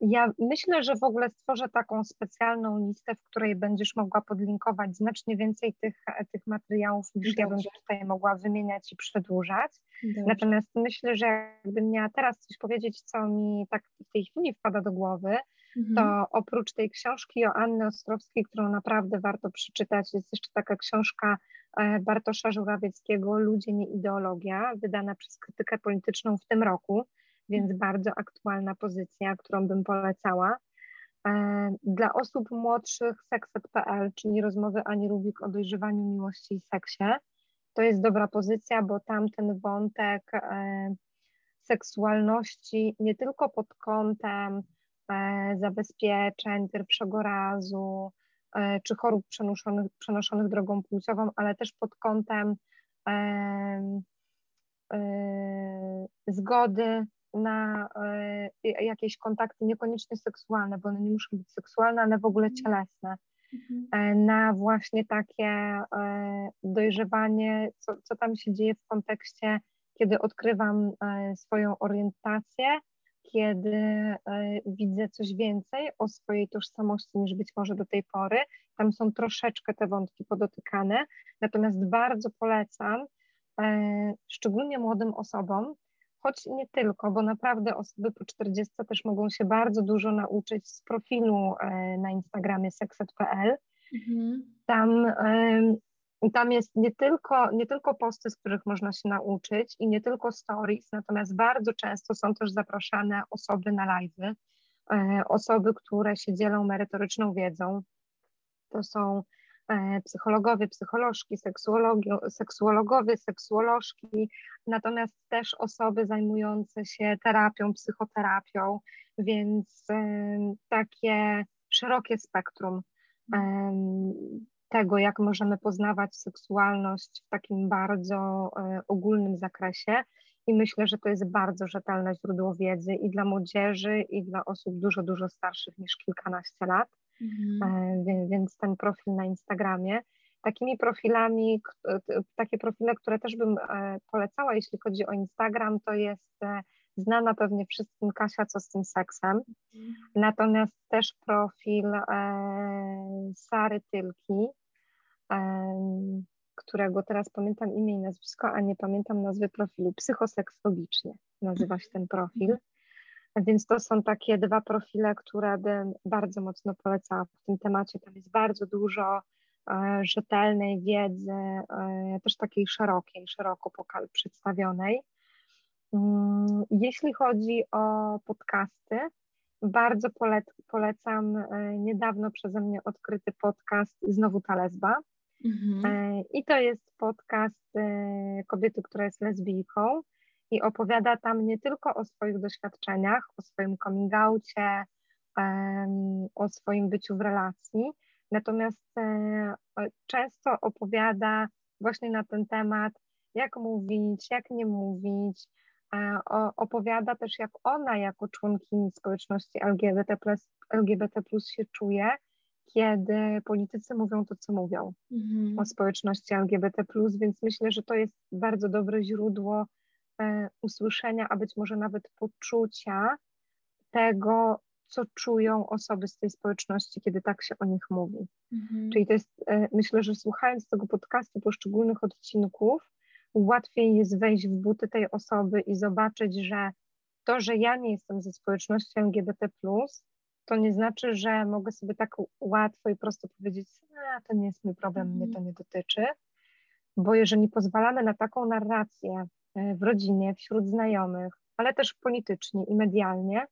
[SPEAKER 2] Ja myślę, że w ogóle stworzę taką specjalną listę, w której będziesz mogła podlinkować znacznie więcej tych, tych materiałów, niż ja bym tutaj mogła wymieniać i przedłużać. Dobrze. Natomiast myślę, że jakbym miała teraz coś powiedzieć, co mi tak w tej chwili wpada do głowy, mhm. to oprócz tej książki o Anny Ostrowskiej, którą naprawdę warto przeczytać, jest jeszcze taka książka e, Bartosza Żurawieckiego Ludzie, nie ideologia, wydana przez krytykę polityczną w tym roku, więc bardzo aktualna pozycja, którą bym polecała. E, dla osób młodszych sekset.pl, czyli rozmowy Ani Rubik o dojrzewaniu miłości i seksie. To jest dobra pozycja, bo tam ten wątek e, seksualności nie tylko pod kątem e, zabezpieczeń pierwszego razu czy chorób przenoszonych, przenoszonych drogą płciową, ale też pod kątem zgody na e, jakieś kontakty niekoniecznie seksualne, bo one nie muszą być seksualne, ale w ogóle mhm. cielesne. Mhm. E, na właśnie takie e, dojrzewanie, co, co tam się dzieje w kontekście, kiedy odkrywam swoją orientację, kiedy widzę coś więcej o swojej tożsamości niż być może do tej pory. Tam są troszeczkę te wątki podotykane, natomiast bardzo polecam, szczególnie młodym osobom, choć nie tylko, bo naprawdę osoby po 40 też mogą się bardzo dużo nauczyć z profilu e, na Instagramie sexet.pl. Mhm. Tam, tam jest nie tylko, nie tylko posty, z których można się nauczyć i nie tylko stories, natomiast bardzo często są też zapraszane osoby na live, e, osoby, które się dzielą merytoryczną wiedzą. To są psychologowie, psycholożki, seksuologowie, seksuolożki, natomiast też osoby zajmujące się terapią, psychoterapią, więc e, takie szerokie spektrum e, tego, jak możemy poznawać seksualność w takim bardzo ogólnym zakresie. I myślę, że to jest bardzo rzetelne źródło wiedzy i dla młodzieży, i dla osób dużo, dużo starszych niż kilkanaście lat. Mhm. E, więc ten profil na Instagramie. Takimi profilami, takie profile, które też bym e, polecała, jeśli chodzi o Instagram, to jest e, znana pewnie wszystkim Kasia, co z tym seksem. Mhm. Natomiast też profil Sary Tylki, którego teraz pamiętam imię i nazwisko, a nie pamiętam nazwy profilu. Psychoseksologicznie nazywa się ten profil. Więc to są takie dwa profile, które bym bardzo mocno polecała w tym temacie. Tam jest bardzo dużo e, rzetelnej wiedzy, e, też takiej szerokiej, szeroko przedstawionej. Mm, jeśli chodzi o podcasty, bardzo polecam e, niedawno przeze mnie odkryty podcast Znowu ta lesba. Mhm. I to jest podcast kobiety, która jest lesbijką i opowiada tam nie tylko o swoich doświadczeniach, o swoim coming outie, o swoim byciu w relacji, natomiast e, często opowiada właśnie na ten temat, jak mówić, jak nie mówić. E, opowiada też, jak ona jako członkini społeczności LGBT, LGBT się czuje, kiedy politycy mówią to, co mówią mhm. o społeczności LGBT, więc myślę, że to jest bardzo dobre źródło usłyszenia, a być może nawet poczucia tego, co czują osoby z tej społeczności, kiedy tak się o nich mówi. Mhm. Czyli to jest, e, myślę, że słuchając tego podcastu, poszczególnych odcinków, łatwiej jest wejść w buty tej osoby i zobaczyć, że to, że ja nie jestem ze społeczności LGBT, to nie znaczy, że mogę sobie tak łatwo i prosto powiedzieć, a to nie jest mój problem, mnie to nie dotyczy. Bo jeżeli pozwalamy na taką narrację, E, w rodzinie, wśród znajomych, ale też politycznie i medialnie,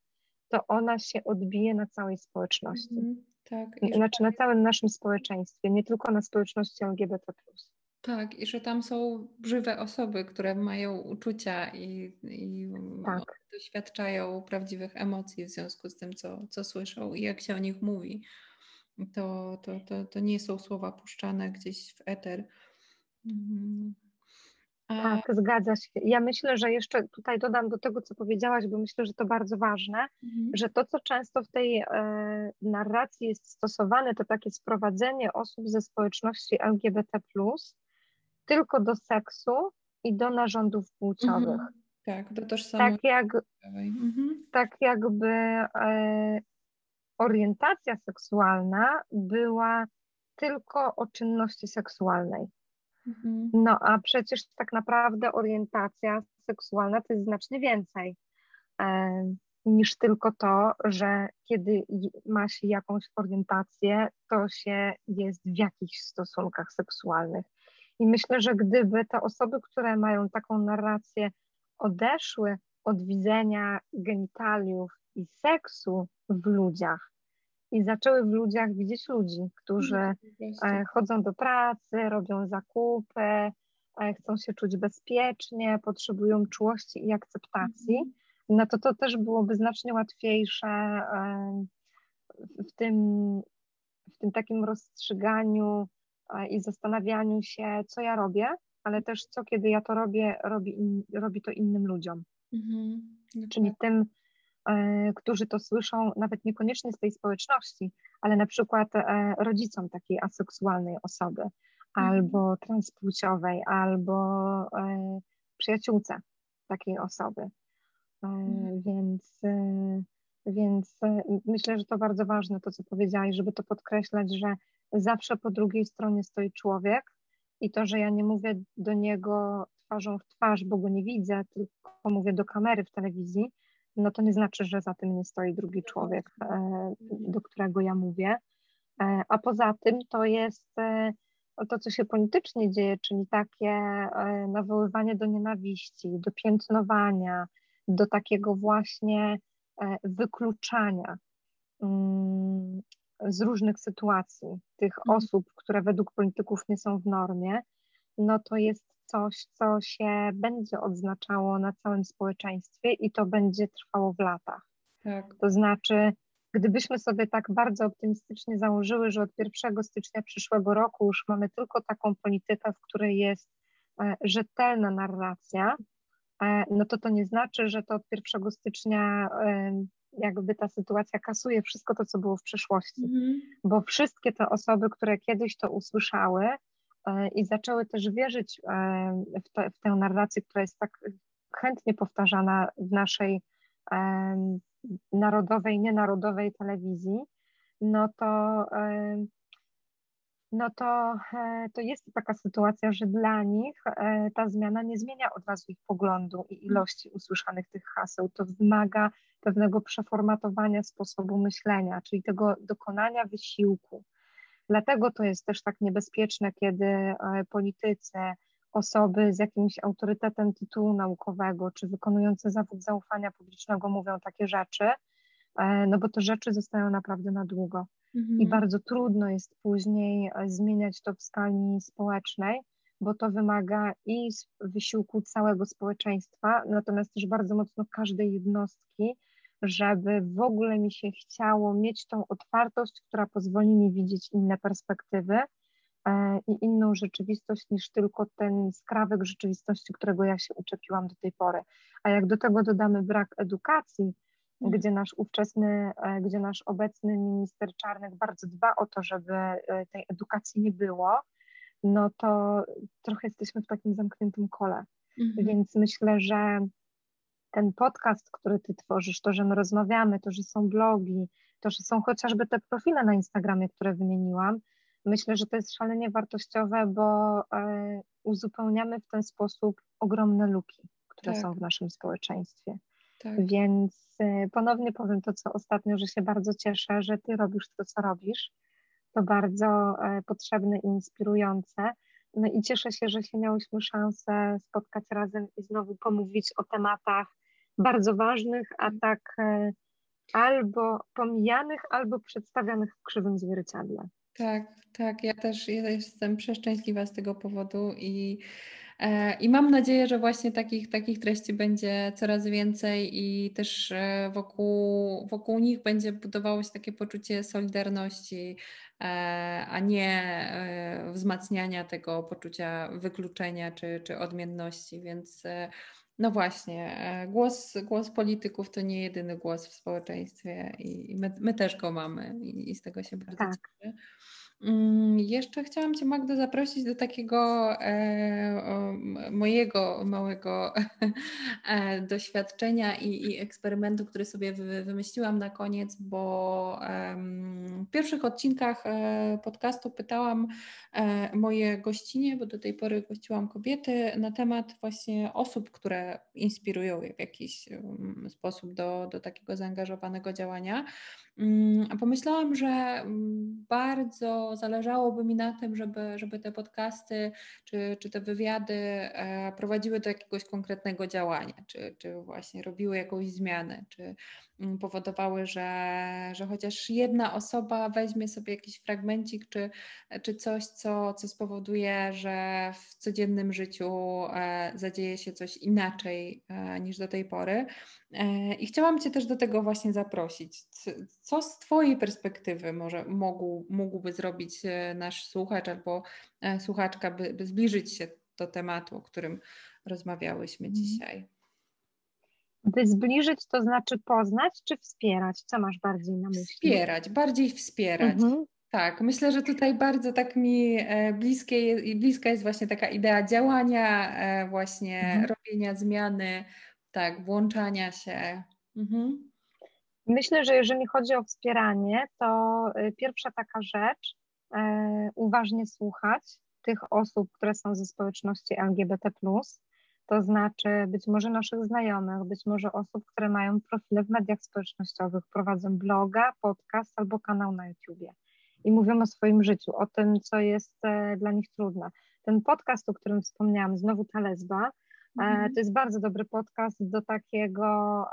[SPEAKER 2] to ona się odbije na całej społeczności. Mm, tak. Znaczy na całym naszym społeczeństwie, nie tylko na społeczności LGBT.
[SPEAKER 1] Tak, i że tam są żywe osoby, które mają uczucia i, i tak. doświadczają prawdziwych emocji w związku z tym, co, co słyszą i jak się o nich mówi. To, to, to, to nie są słowa puszczane gdzieś w eter. Mhm.
[SPEAKER 2] Tak, zgadza się. Ja myślę, że jeszcze tutaj dodam do tego, co powiedziałaś, bo myślę, że to bardzo ważne, mhm. że to, co często w tej e, narracji jest stosowane, to takie sprowadzenie osób ze społeczności LGBT, tylko do seksu i do narządów płciowych. Mhm.
[SPEAKER 1] Tak, do tożsamości.
[SPEAKER 2] Tak, jak, mhm. tak jakby e, orientacja seksualna była tylko o czynności seksualnej. Mhm. No a przecież tak naprawdę orientacja seksualna to jest znacznie więcej e, niż tylko to, że kiedy ma się jakąś orientację, to się jest w jakichś stosunkach seksualnych. I myślę, że gdyby te osoby, które mają taką narrację, odeszły od widzenia genitaliów i seksu w ludziach i zaczęły w ludziach widzieć ludzi, którzy e, chodzą do pracy, robią zakupy, e, chcą się czuć bezpiecznie, potrzebują czułości i akceptacji, mhm. no to to też byłoby znacznie łatwiejsze e, w tym, w tym takim rozstrzyganiu i zastanawianiu się, co ja robię, ale też co, kiedy ja to robię, robi, in, robi to innym ludziom. Mhm. Czyli tym, którzy to słyszą, nawet niekoniecznie z tej społeczności, ale na przykład e, rodzicom takiej aseksualnej osoby, mhm. albo transpłciowej, albo e, przyjaciółce takiej osoby. Mhm. Więc, więc myślę, że to bardzo ważne, to co powiedziałaś, żeby to podkreślać, że zawsze po drugiej stronie stoi człowiek i to, że ja nie mówię do niego twarzą w twarz, bo go nie widzę, tylko mówię do kamery w telewizji, no to nie znaczy, że za tym nie stoi drugi człowiek, e, do którego ja mówię. E, a poza tym to jest e, to, co się politycznie dzieje, czyli takie nawoływanie do nienawiści, do piętnowania, do takiego właśnie wykluczania mm, z różnych sytuacji tych mhm. osób, które według polityków nie są w normie, no to jest coś, co się będzie odznaczało na całym społeczeństwie i to będzie trwało w latach. Tak. To znaczy, gdybyśmy sobie tak bardzo optymistycznie założyły, że od 1 stycznia przyszłego roku już mamy tylko taką politykę, w której jest e, rzetelna narracja, e, no to to nie znaczy, że to od 1 stycznia jakby ta sytuacja kasuje wszystko to, co było w przeszłości, mm. bo wszystkie te osoby, które kiedyś to usłyszały e, i zaczęły też wierzyć e, w, te, w, tę narrację, która jest tak chętnie powtarzana w naszej e, narodowej, nienarodowej telewizji, no to no to, e, to jest taka sytuacja, że dla nich e, ta zmiana nie zmienia od razu ich poglądu i ilości usłyszanych tych haseł. To wymaga pewnego przeformatowania sposobu myślenia, czyli tego dokonania wysiłku. Dlatego to jest też tak niebezpieczne, kiedy e, politycy, osoby z jakimś autorytetem tytułu naukowego czy wykonujące zawód zaufania publicznego mówią takie rzeczy, no bo te rzeczy zostają naprawdę na długo. Mhm. I bardzo trudno jest później e, zmieniać to w skali społecznej, bo to wymaga i wysiłku całego społeczeństwa, natomiast też bardzo mocno każdej jednostki, żeby w ogóle mi się chciało mieć tą otwartość, która pozwoli mi widzieć inne perspektywy e, i inną rzeczywistość niż tylko ten skrawek rzeczywistości, którego ja się uczepiłam do tej pory. A jak do tego dodamy brak edukacji, gdzie nasz ówczesny, e, gdzie nasz obecny minister Czarnek bardzo dba o to, żeby e, tej edukacji nie było, no to trochę jesteśmy w takim zamkniętym kole. Mhm. Więc myślę, że ten podcast, który ty tworzysz, to, że my rozmawiamy, to, że są blogi, to, że są chociażby te profile na Instagramie, które wymieniłam, myślę, że to jest szalenie wartościowe, bo e, uzupełniamy w ten sposób ogromne luki, które tak. są w naszym społeczeństwie. Tak. Więc y, ponownie powiem to, co ostatnio, że się bardzo cieszę, że Ty robisz to, co robisz. To bardzo e, potrzebne i inspirujące. No i cieszę się, że się miałyśmy szansę spotkać razem i znowu pomówić o tematach bardzo ważnych, a tak e, albo pomijanych, albo przedstawianych w krzywym zwierciadle.
[SPEAKER 1] Tak, tak. Ja też jestem przeszczęśliwa z tego powodu i E, I mam nadzieję, że właśnie takich, takich treści będzie coraz więcej i też e, wokół, wokół nich będzie budowało się takie poczucie solidarności, e, a nie wzmacniania tego poczucia wykluczenia czy, czy odmienności. Więc no właśnie, głos, głos polityków to nie jedyny głos w społeczeństwie i my, my też go mamy i, z tego się bardzo tak. cieszę. Mm, jeszcze chciałam Cię, Magdo, zaprosić do takiego e, mojego małego <laughs> e, doświadczenia i, eksperymentu, który sobie wy, wymyśliłam na koniec, bo w pierwszych odcinkach e, podcastu pytałam moje gościnie, bo do tej pory gościłam kobiety, na temat właśnie osób, które inspirują w jakiś sposób do, do takiego zaangażowanego działania. Mm, pomyślałam, że mm, bardzo zależałoby mi na tym, żeby, żeby te podcasty czy, czy te wywiady e, prowadziły do jakiegoś konkretnego działania, czy, czy właśnie robiły jakąś zmianę, czy powodowały, że, że chociaż jedna osoba weźmie sobie jakiś fragmencik, czy, czy coś, co, co spowoduje, że w codziennym życiu e, zadzieje się coś inaczej e, niż do tej pory. I chciałam Cię też do tego właśnie zaprosić. Co z Twojej perspektywy może mógł, mógłby zrobić e, nasz słuchacz albo e, słuchaczka, by, by zbliżyć się do tematu, o którym rozmawiałyśmy mhm. dzisiaj?
[SPEAKER 2] By zbliżyć to znaczy poznać czy wspierać? Co masz bardziej na myśli?
[SPEAKER 1] Wspierać, bardziej wspierać. Mhm. Tak, myślę, że tutaj bardzo tak mi e, bliskie, bliska jest właśnie taka idea działania, właśnie mhm. robienia zmiany, tak, włączania się. Mhm.
[SPEAKER 2] Myślę, że jeżeli chodzi o wspieranie, to y, pierwsza taka rzecz, e, uważnie słuchać tych osób, które są ze społeczności LGBT, to znaczy być może naszych znajomych, być może osób, które mają profile w mediach społecznościowych, prowadzą bloga, podcast albo kanał na YouTubie i mówią o swoim życiu, o tym, co jest e, dla nich trudne. Ten podcast, o którym wspomniałam, znowu ta lesba, e, mhm. to jest bardzo dobry podcast do takiego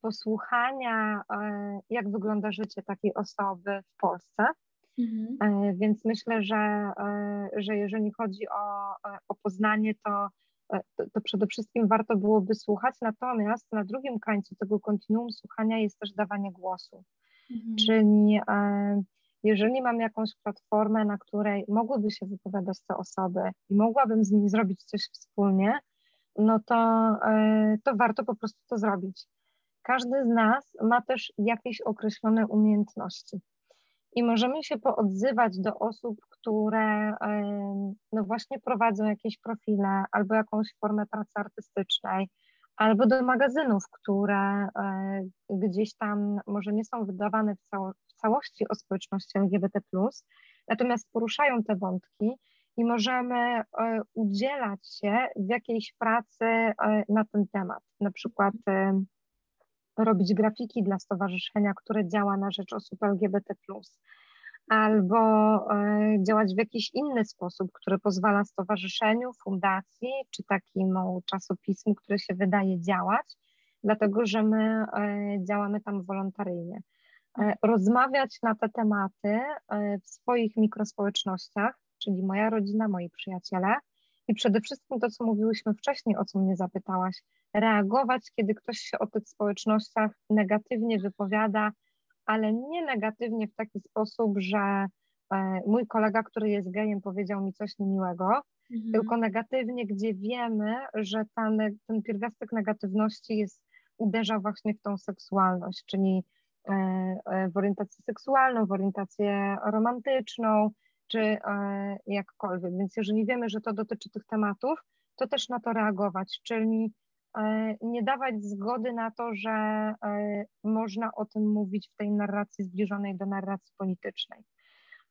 [SPEAKER 2] posłuchania, e, jak wygląda życie takiej osoby w Polsce. Mhm. E, więc myślę, że, e, że jeżeli chodzi o, o poznanie, to, to, to, przede wszystkim warto byłoby słuchać. Natomiast na drugim końcu tego kontinuum słuchania jest też dawanie głosu. Mhm. Czyli jeżeli mam jakąś platformę, na której mogłyby się wypowiadać te osoby i mogłabym z nimi zrobić coś wspólnie, no to, to warto po prostu to zrobić każdy z nas ma też jakieś określone umiejętności. I możemy się poodzywać do osób, które no właśnie prowadzą jakieś profile albo jakąś formę pracy artystycznej, albo do magazynów, które e, gdzieś tam może nie są wydawane w, cało, w całości o społeczności LGBT, natomiast poruszają te wątki i możemy e, udzielać się w jakiejś pracy e, na ten temat. Na przykład robić grafiki dla stowarzyszenia, które działa na rzecz osób LGBT, albo e, działać w jakiś inny sposób, który pozwala stowarzyszeniu, fundacji czy takiemu czasopismu, które się wydaje działać, dlatego że my e, działamy tam wolontaryjnie. E, rozmawiać na te tematy w swoich mikrospołecznościach, czyli moja rodzina, moi przyjaciele, i przede wszystkim to, co mówiłyśmy wcześniej, o co mnie zapytałaś, reagować, kiedy ktoś się o tych społecznościach negatywnie wypowiada, ale nie negatywnie w taki sposób, że e, mój kolega, który jest gejem, powiedział mi coś niemiłego, mhm. tylko negatywnie, gdzie wiemy, że ta, ten pierwiastek negatywności jest, uderza właśnie w tą seksualność, czyli e, e, w orientację seksualną, w orientację romantyczną, czy jakkolwiek. Więc jeżeli wiemy, że to dotyczy tych tematów, to też na to reagować, czyli E, nie dawać zgody na to, że e, można o tym mówić w tej narracji zbliżonej do narracji politycznej.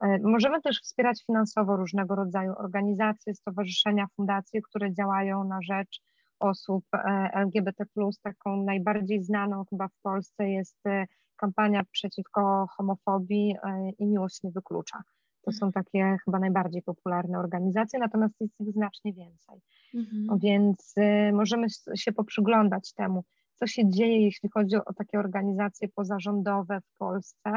[SPEAKER 2] E, możemy też wspierać finansowo różnego rodzaju organizacje, stowarzyszenia, fundacje, które działają na rzecz osób LGBT. Taką najbardziej znaną chyba w Polsce jest kampania przeciwko homofobii i miłość nie wyklucza. To są takie chyba najbardziej popularne organizacje, natomiast jest ich znacznie więcej. Mhm. Więc y, możemy się poprzyglądać temu, co się dzieje, jeśli chodzi o takie organizacje pozarządowe w Polsce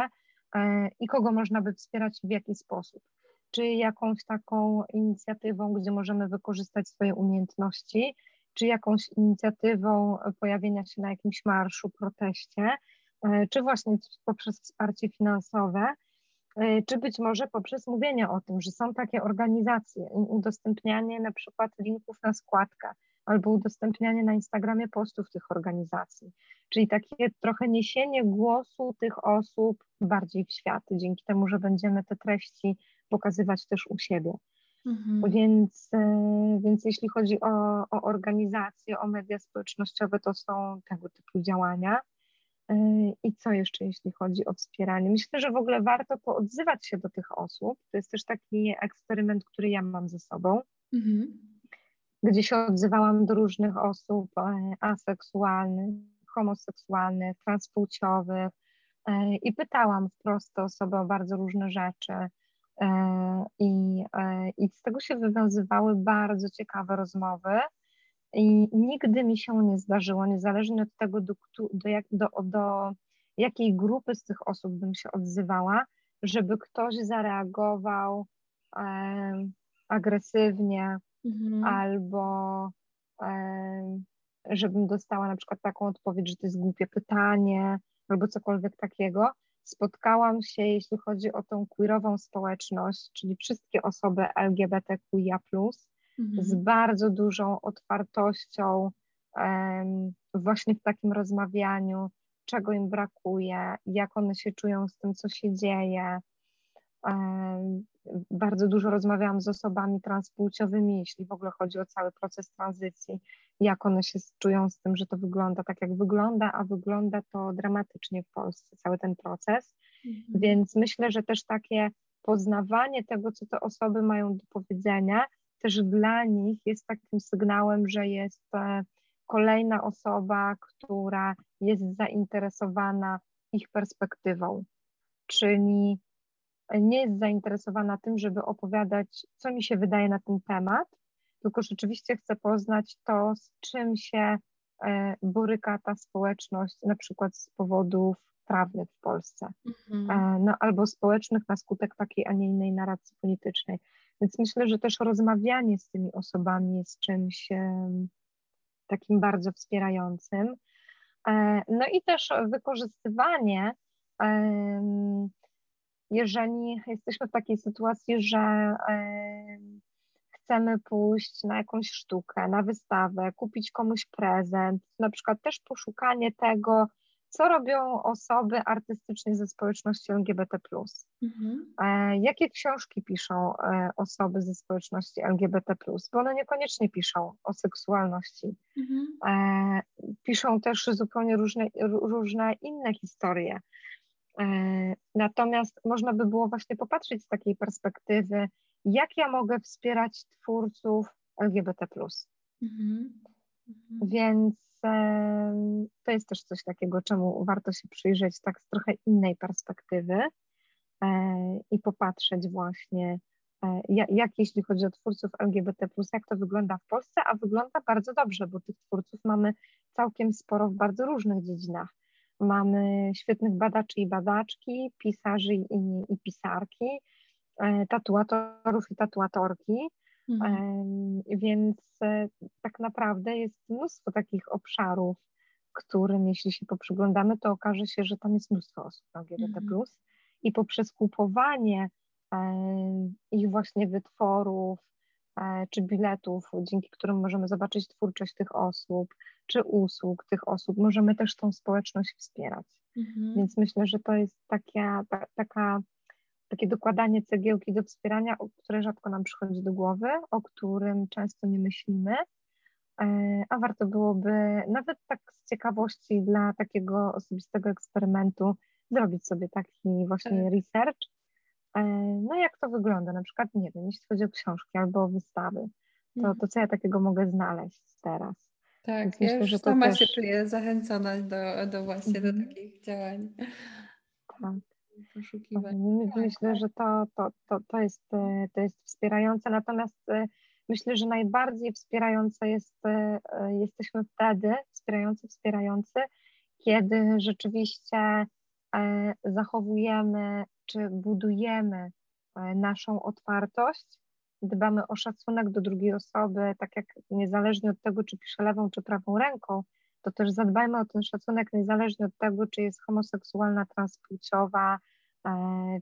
[SPEAKER 2] y, i kogo można by wspierać w jaki sposób. Czy jakąś taką inicjatywą, gdzie możemy wykorzystać swoje umiejętności, czy jakąś inicjatywą pojawienia się na jakimś marszu, proteście, y, czy właśnie poprzez wsparcie finansowe, E, czy być może poprzez mówienie o tym, że są takie organizacje, udostępnianie na przykład linków na składkę albo udostępnianie na Instagramie postów tych organizacji, czyli takie trochę niesienie głosu tych osób bardziej w świat, dzięki temu, że będziemy te treści pokazywać też u siebie. Mhm. Więc, e, więc jeśli chodzi o, o organizacje, o media społecznościowe, to są tego typu działania. I co jeszcze, jeśli chodzi o wspieranie? Myślę, że w ogóle warto poodzywać się do tych osób. To jest też taki eksperyment, który ja mam ze sobą, mhm. gdzie się odzywałam do różnych osób e, aseksualnych, homoseksualnych, transpłciowych, I pytałam wprost osobę o bardzo różne rzeczy. I, I z tego się wywiązywały bardzo ciekawe rozmowy. I nigdy mi się nie zdarzyło, niezależnie od tego, do, do, jak, do, do jakiej grupy z tych osób bym się odzywała, żeby ktoś zareagował e, agresywnie mhm. albo e, żebym dostała na przykład taką odpowiedź, że to jest głupie pytanie albo cokolwiek takiego. Spotkałam się, jeśli chodzi o tą queerową społeczność, czyli wszystkie osoby LGBTQIA, mhm. z bardzo dużą otwartością właśnie w takim rozmawianiu, czego im brakuje, jak one się czują z tym, co się dzieje. Bardzo dużo rozmawiałam z osobami transpłciowymi, jeśli w ogóle chodzi o cały proces tranzycji, jak one się czują z tym, że to wygląda tak, jak wygląda, a wygląda to dramatycznie w Polsce, cały ten proces. Mhm. Więc myślę, że też takie poznawanie tego, co te osoby mają do powiedzenia, też dla nich jest takim sygnałem, że jest e, kolejna osoba, która jest zainteresowana ich perspektywą, czyli nie jest zainteresowana tym, żeby opowiadać, co mi się wydaje na ten temat, tylko rzeczywiście chce poznać to, z czym się e, boryka ta społeczność, na przykład z powodów prawnych w Polsce, mhm. E, no, albo społecznych na skutek takiej, a nie innej narracji politycznej. Więc myślę, że też rozmawianie z tymi osobami jest czymś takim bardzo wspierającym. E, no i też wykorzystywanie, jeżeli jesteśmy w takiej sytuacji, że chcemy pójść na jakąś sztukę, na wystawę, kupić komuś prezent, na przykład też poszukanie tego, co robią osoby artystycznie ze społeczności LGBT. Mhm. E, jakie książki piszą e, osoby ze społeczności LGBT, bo one niekoniecznie piszą o seksualności. Mhm. E, piszą też zupełnie różne, różne inne historie. Natomiast można by było właśnie popatrzeć z takiej perspektywy, jak ja mogę wspierać twórców LGBT. Mhm. Mhm. Więc to jest też coś takiego, czemu warto się przyjrzeć tak z trochę innej perspektywy e, i popatrzeć właśnie, e, jak jeśli chodzi o twórców LGBT, jak to wygląda w Polsce, a wygląda bardzo dobrze, bo tych twórców mamy całkiem sporo w bardzo różnych dziedzinach. Mamy świetnych badaczy i badaczki, pisarzy i, i pisarki, e, tatuatorów i tatuatorki, Mhm. Więc e, tak naprawdę jest mnóstwo takich obszarów, którym jeśli się poprzyglądamy, to okaże się, że tam jest mnóstwo osób LGBT+. Mhm. I poprzez kupowanie ich właśnie wytworów, e, czy biletów, dzięki którym możemy zobaczyć twórczość tych osób, czy usług tych osób, możemy też tą społeczność wspierać. Mhm. Więc myślę, że to jest taka, ta, taka takie dokładanie cegiełki do wspierania, które rzadko nam przychodzi do głowy, o którym często nie myślimy, e, a warto byłoby nawet tak z ciekawości dla takiego osobistego eksperymentu zrobić sobie taki właśnie tak. research. E, no jak to wygląda, na przykład, nie wiem, jeśli chodzi o książki albo o wystawy, to, mhm. to co ja takiego mogę znaleźć teraz?
[SPEAKER 1] Tak, Więc ja myślę, że sama też... się czuję zachęcona do, do właśnie do mhm. takich działań.
[SPEAKER 2] Tak poszukiwać. Myślę, że to, to, to, to, jest, e, to jest wspierające, natomiast e, myślę, że najbardziej wspierające jest, e, jesteśmy wtedy, wspierający, wspierający, kiedy rzeczywiście zachowujemy czy budujemy naszą otwartość, dbamy o szacunek do drugiej osoby, tak jak niezależnie od tego, czy pisze lewą czy prawą ręką, to też zadbajmy o ten szacunek niezależnie od tego, czy jest homoseksualna, transpłciowa,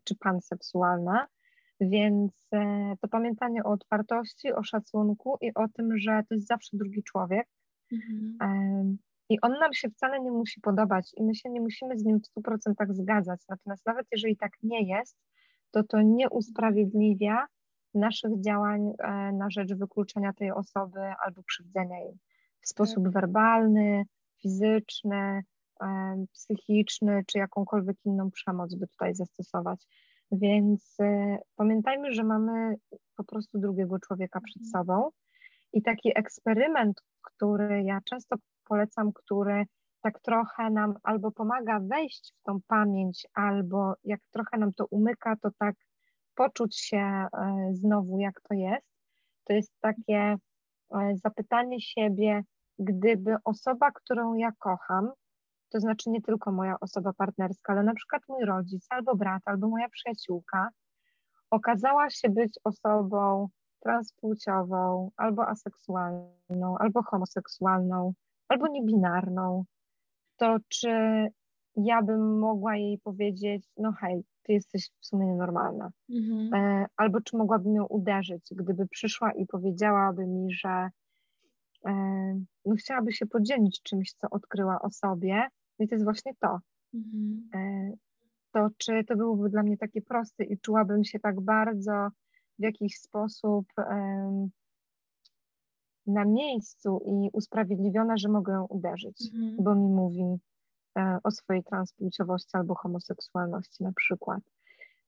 [SPEAKER 2] czy panseksualna. Więc e, to pamiętanie o otwartości, o szacunku i o tym, że to jest zawsze drugi człowiek. Mhm. E, I on nam się wcale nie musi podobać i my się nie musimy z nim w 100% zgadzać. Natomiast nawet jeżeli tak nie jest, to to nie usprawiedliwia naszych działań na rzecz wykluczenia tej osoby albo krzywdzenia jej w sposób tak. werbalny, fizyczny, psychiczny, czy jakąkolwiek inną przemoc by tutaj zastosować. Więc e, pamiętajmy, że mamy po prostu drugiego człowieka przed mhm. sobą i taki eksperyment, który ja często polecam, który tak trochę nam albo pomaga wejść w tą pamięć, albo jak trochę nam to umyka, to tak poczuć się e, znowu, jak to jest, to jest takie e, zapytanie siebie, gdyby osoba, którą ja kocham, to znaczy nie tylko moja osoba partnerska, ale na przykład mój rodzic, albo brat, albo moja przyjaciółka, okazała się być osobą transpłciową, albo aseksualną, albo homoseksualną, albo niebinarną, to czy ja bym mogła jej powiedzieć, no hej, ty jesteś w sumie nienormalna. Mhm. E, albo czy mogłabym ją uderzyć, gdyby przyszła i powiedziałaby mi, że e, no chciałaby się podzielić czymś, co odkryła o sobie. I to jest właśnie to. Mhm. E, to czy to byłoby dla mnie takie proste i czułabym się tak bardzo w jakiś sposób na miejscu i usprawiedliwiona, że mogę ją uderzyć, mhm. bo mi mówi e, o swojej transpłciowości albo homoseksualności na przykład.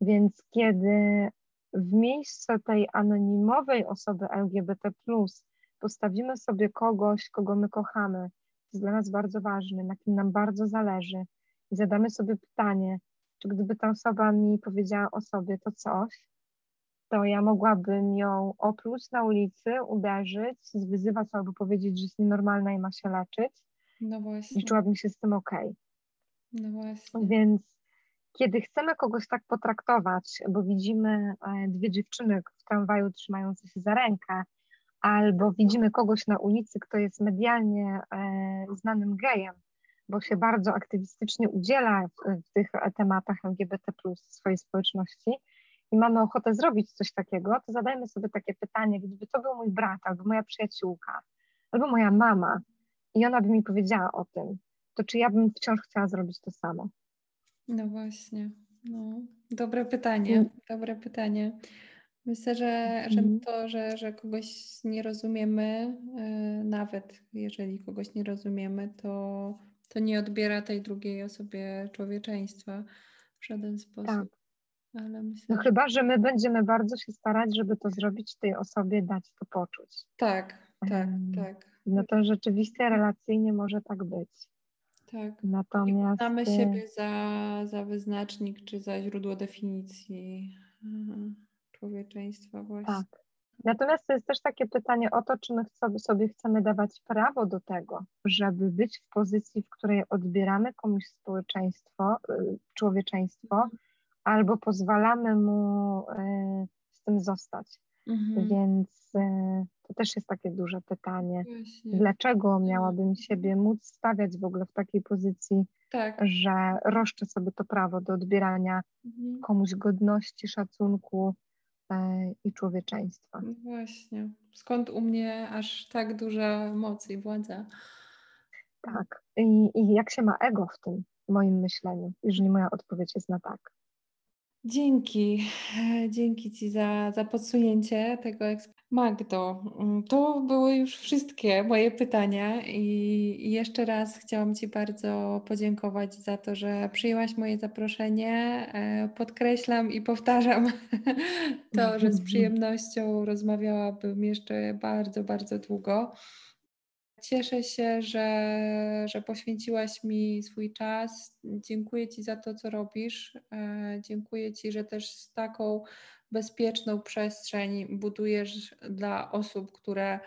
[SPEAKER 2] Więc kiedy w miejsce tej anonimowej osoby LGBT, postawimy sobie kogoś, kogo my kochamy, jest dla nas bardzo ważny, na kim nam bardzo zależy, i zadamy sobie pytanie, czy gdyby ta osoba mi powiedziała o sobie to coś, to ja mogłabym ją opluć na ulicy, uderzyć, zwyzywać albo powiedzieć, że jest nienormalna i ma się leczyć. No właśnie. I czułabym się z tym ok.
[SPEAKER 1] No właśnie.
[SPEAKER 2] Więc kiedy chcemy kogoś tak potraktować, bo widzimy e, dwie dziewczyny w tramwaju trzymające się za rękę, albo widzimy kogoś na ulicy, kto jest medialnie e, znanym gejem, bo się bardzo aktywistycznie udziela w, tych tematach LGBT w swojej społeczności, i mamy ochotę zrobić coś takiego, to zadajmy sobie takie pytanie, gdyby to był mój brat, albo moja przyjaciółka, albo moja mama i ona by mi powiedziała o tym, to czy ja bym wciąż chciała zrobić to samo?
[SPEAKER 1] No właśnie, no, dobre pytanie, mm. dobre pytanie. Myślę, że, że mm. to, że, że kogoś nie rozumiemy, yy, nawet jeżeli kogoś nie rozumiemy, to, to nie odbiera tej drugiej osobie człowieczeństwa w żaden sposób. Tak.
[SPEAKER 2] Ale myślę, no chyba, że my będziemy bardzo się starać, żeby to zrobić tej osobie, dać to poczuć.
[SPEAKER 1] Tak, tak, tak.
[SPEAKER 2] No to rzeczywiście relacyjnie może tak być.
[SPEAKER 1] Tak. Natomiast. Znamy siebie za, za wyznacznik czy za źródło definicji mhm, człowieczeństwa, właśnie. Tak.
[SPEAKER 2] Natomiast to jest też takie pytanie o to, czy my sobie chcemy dawać prawo do tego, żeby być w pozycji, w której odbieramy komuś społeczeństwo, y, człowieczeństwo, mhm albo pozwalamy mu e, z tym zostać. Mhm. Więc e, to też jest takie duże pytanie. Właśnie. Dlaczego miałabym siebie móc stawiać w ogóle w takiej pozycji, tak. że roszczę sobie to prawo do odbierania mhm. komuś godności, szacunku i człowieczeństwa?
[SPEAKER 1] No właśnie. Skąd u mnie aż tak duża moc i władza?
[SPEAKER 2] Tak. I, I jak się ma ego w tym, moim myśleniu, jeżeli moja odpowiedź jest na tak.
[SPEAKER 1] Dzięki, dzięki Ci za, za podsunięcie tego Magdo, mm, to były już wszystkie moje pytania i jeszcze raz chciałam Ci bardzo podziękować za to, że przyjęłaś moje zaproszenie. E, podkreślam i powtarzam <laughs> to, że z <laughs> przyjemnością rozmawiałabym jeszcze bardzo, bardzo długo. Cieszę się, że, że poświęciłaś mi swój czas. Dziękuję Ci za to, co robisz. E, dziękuję Ci, że też z taką bezpieczną przestrzeń budujesz dla osób, które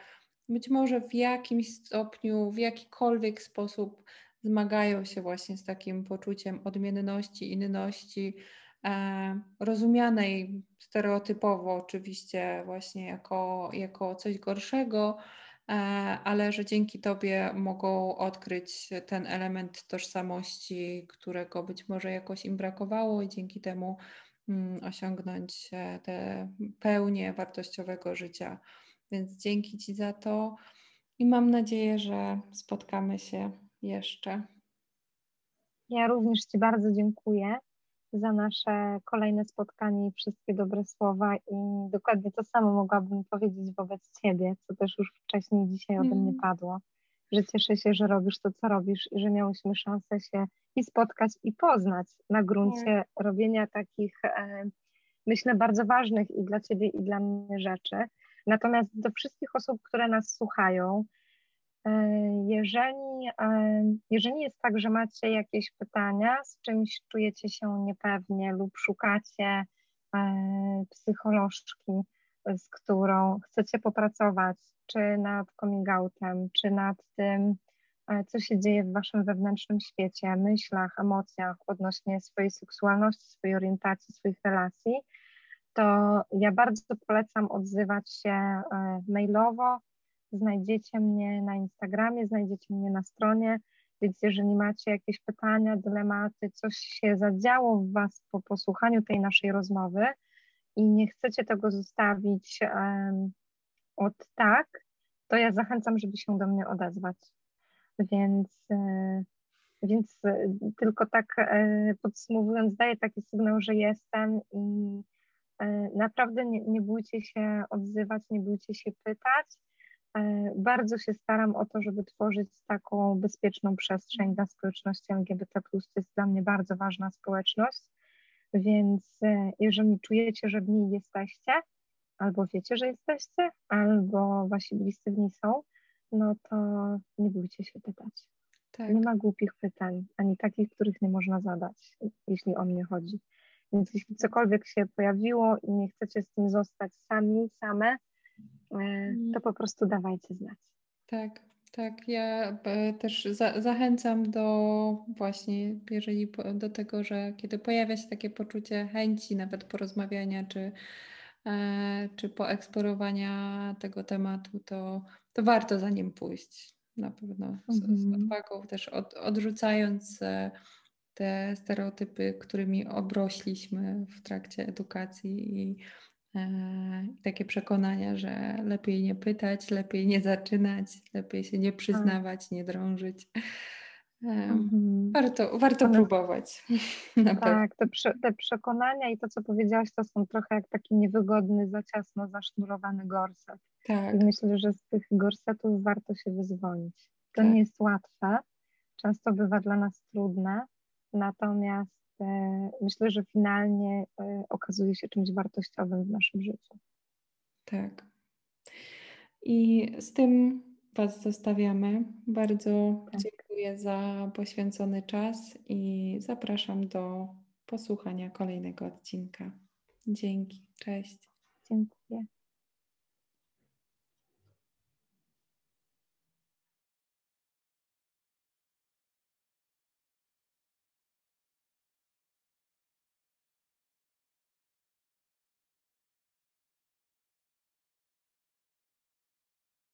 [SPEAKER 1] być może w jakimś stopniu, w jakikolwiek sposób zmagają się właśnie z takim poczuciem odmienności, inności, e, rozumianej stereotypowo oczywiście właśnie jako, jako coś gorszego, E, ale że dzięki Tobie mogą odkryć ten element tożsamości, którego być może jakoś im brakowało, i dzięki temu osiągnąć e, te pełnię wartościowego życia. Więc dzięki Ci za to i mam nadzieję, że spotkamy się jeszcze.
[SPEAKER 2] Ja również Ci bardzo dziękuję za nasze kolejne spotkanie i wszystkie dobre słowa i dokładnie to samo mogłabym powiedzieć wobec Ciebie, co też już wcześniej dzisiaj ode mnie mm. padło, że cieszę się, że robisz to, co robisz i że miałyśmy szansę się i spotkać i poznać na gruncie robienia takich, e, myślę, bardzo ważnych i dla Ciebie i dla mnie rzeczy. Natomiast do wszystkich osób, które nas słuchają, Jeżeli, jeżeli jest tak, że macie jakieś pytania, z czymś czujecie się niepewnie lub szukacie psycholożki, z którą chcecie popracować, czy nad coming outem, czy nad tym, co się dzieje w waszym wewnętrznym świecie, myślach, emocjach odnośnie swojej seksualności, swojej orientacji, swoich relacji, to ja bardzo polecam odzywać się e, mailowo. Znajdziecie mnie na Instagramie, znajdziecie mnie na stronie, więc jeżeli macie jakieś pytania, dylematy, coś się zadziało w Was po posłuchaniu tej naszej rozmowy i nie chcecie tego zostawić od tak, to ja zachęcam, żeby się do mnie odezwać. Więc, e, więc e, tylko tak podsumowując, daję taki sygnał, że jestem i E, naprawdę nie, nie bójcie się odzywać, nie bójcie się pytać. E, bardzo się staram o to, żeby tworzyć taką bezpieczną przestrzeń dla społeczności LGBT. To jest dla mnie bardzo ważna społeczność. Więc e, jeżeli czujecie, że w niej jesteście, albo wiecie, że jesteście, albo wasi bliscy w niej są, no to nie bójcie się pytać. Tak. Nie ma głupich pytań, ani takich, których nie można zadać, jeśli o mnie chodzi. Więc jeśli cokolwiek się pojawiło i nie chcecie z tym zostać sami, same, e, mhm. to po prostu dawajcie znać.
[SPEAKER 1] Tak, tak. Ja e, też za, zachęcam do właśnie, jeżeli do tego, że kiedy pojawia się takie poczucie chęci, nawet porozmawiania, czy, e, czy poeksplorowania tego tematu, to, to warto za nim pójść. Na pewno z, z mhm. odwagą, też od, odrzucając te stereotypy, którymi obrośliśmy w trakcie edukacji i, e, takie przekonania, że lepiej nie pytać, lepiej nie zaczynać, lepiej się nie tak. przyznawać, nie drążyć. E, mhm. Warto, warto próbować. <laughs>
[SPEAKER 2] tak, te, prze, te, przekonania i to, co powiedziałaś, to są trochę jak taki niewygodny, za ciasno zasznurowany gorset. Tak. I myślę, że z tych gorsetów warto się wyzwolić. To tak. nie jest łatwe, często bywa dla nas trudne, Natomiast e, myślę, że finalnie e, okazuje się czymś wartościowym w naszym życiu.
[SPEAKER 1] Tak. I z tym Was zostawiamy. Bardzo tak. dziękuję za poświęcony czas i zapraszam do posłuchania kolejnego odcinka. Dzięki. Cześć.
[SPEAKER 2] Dziękuję.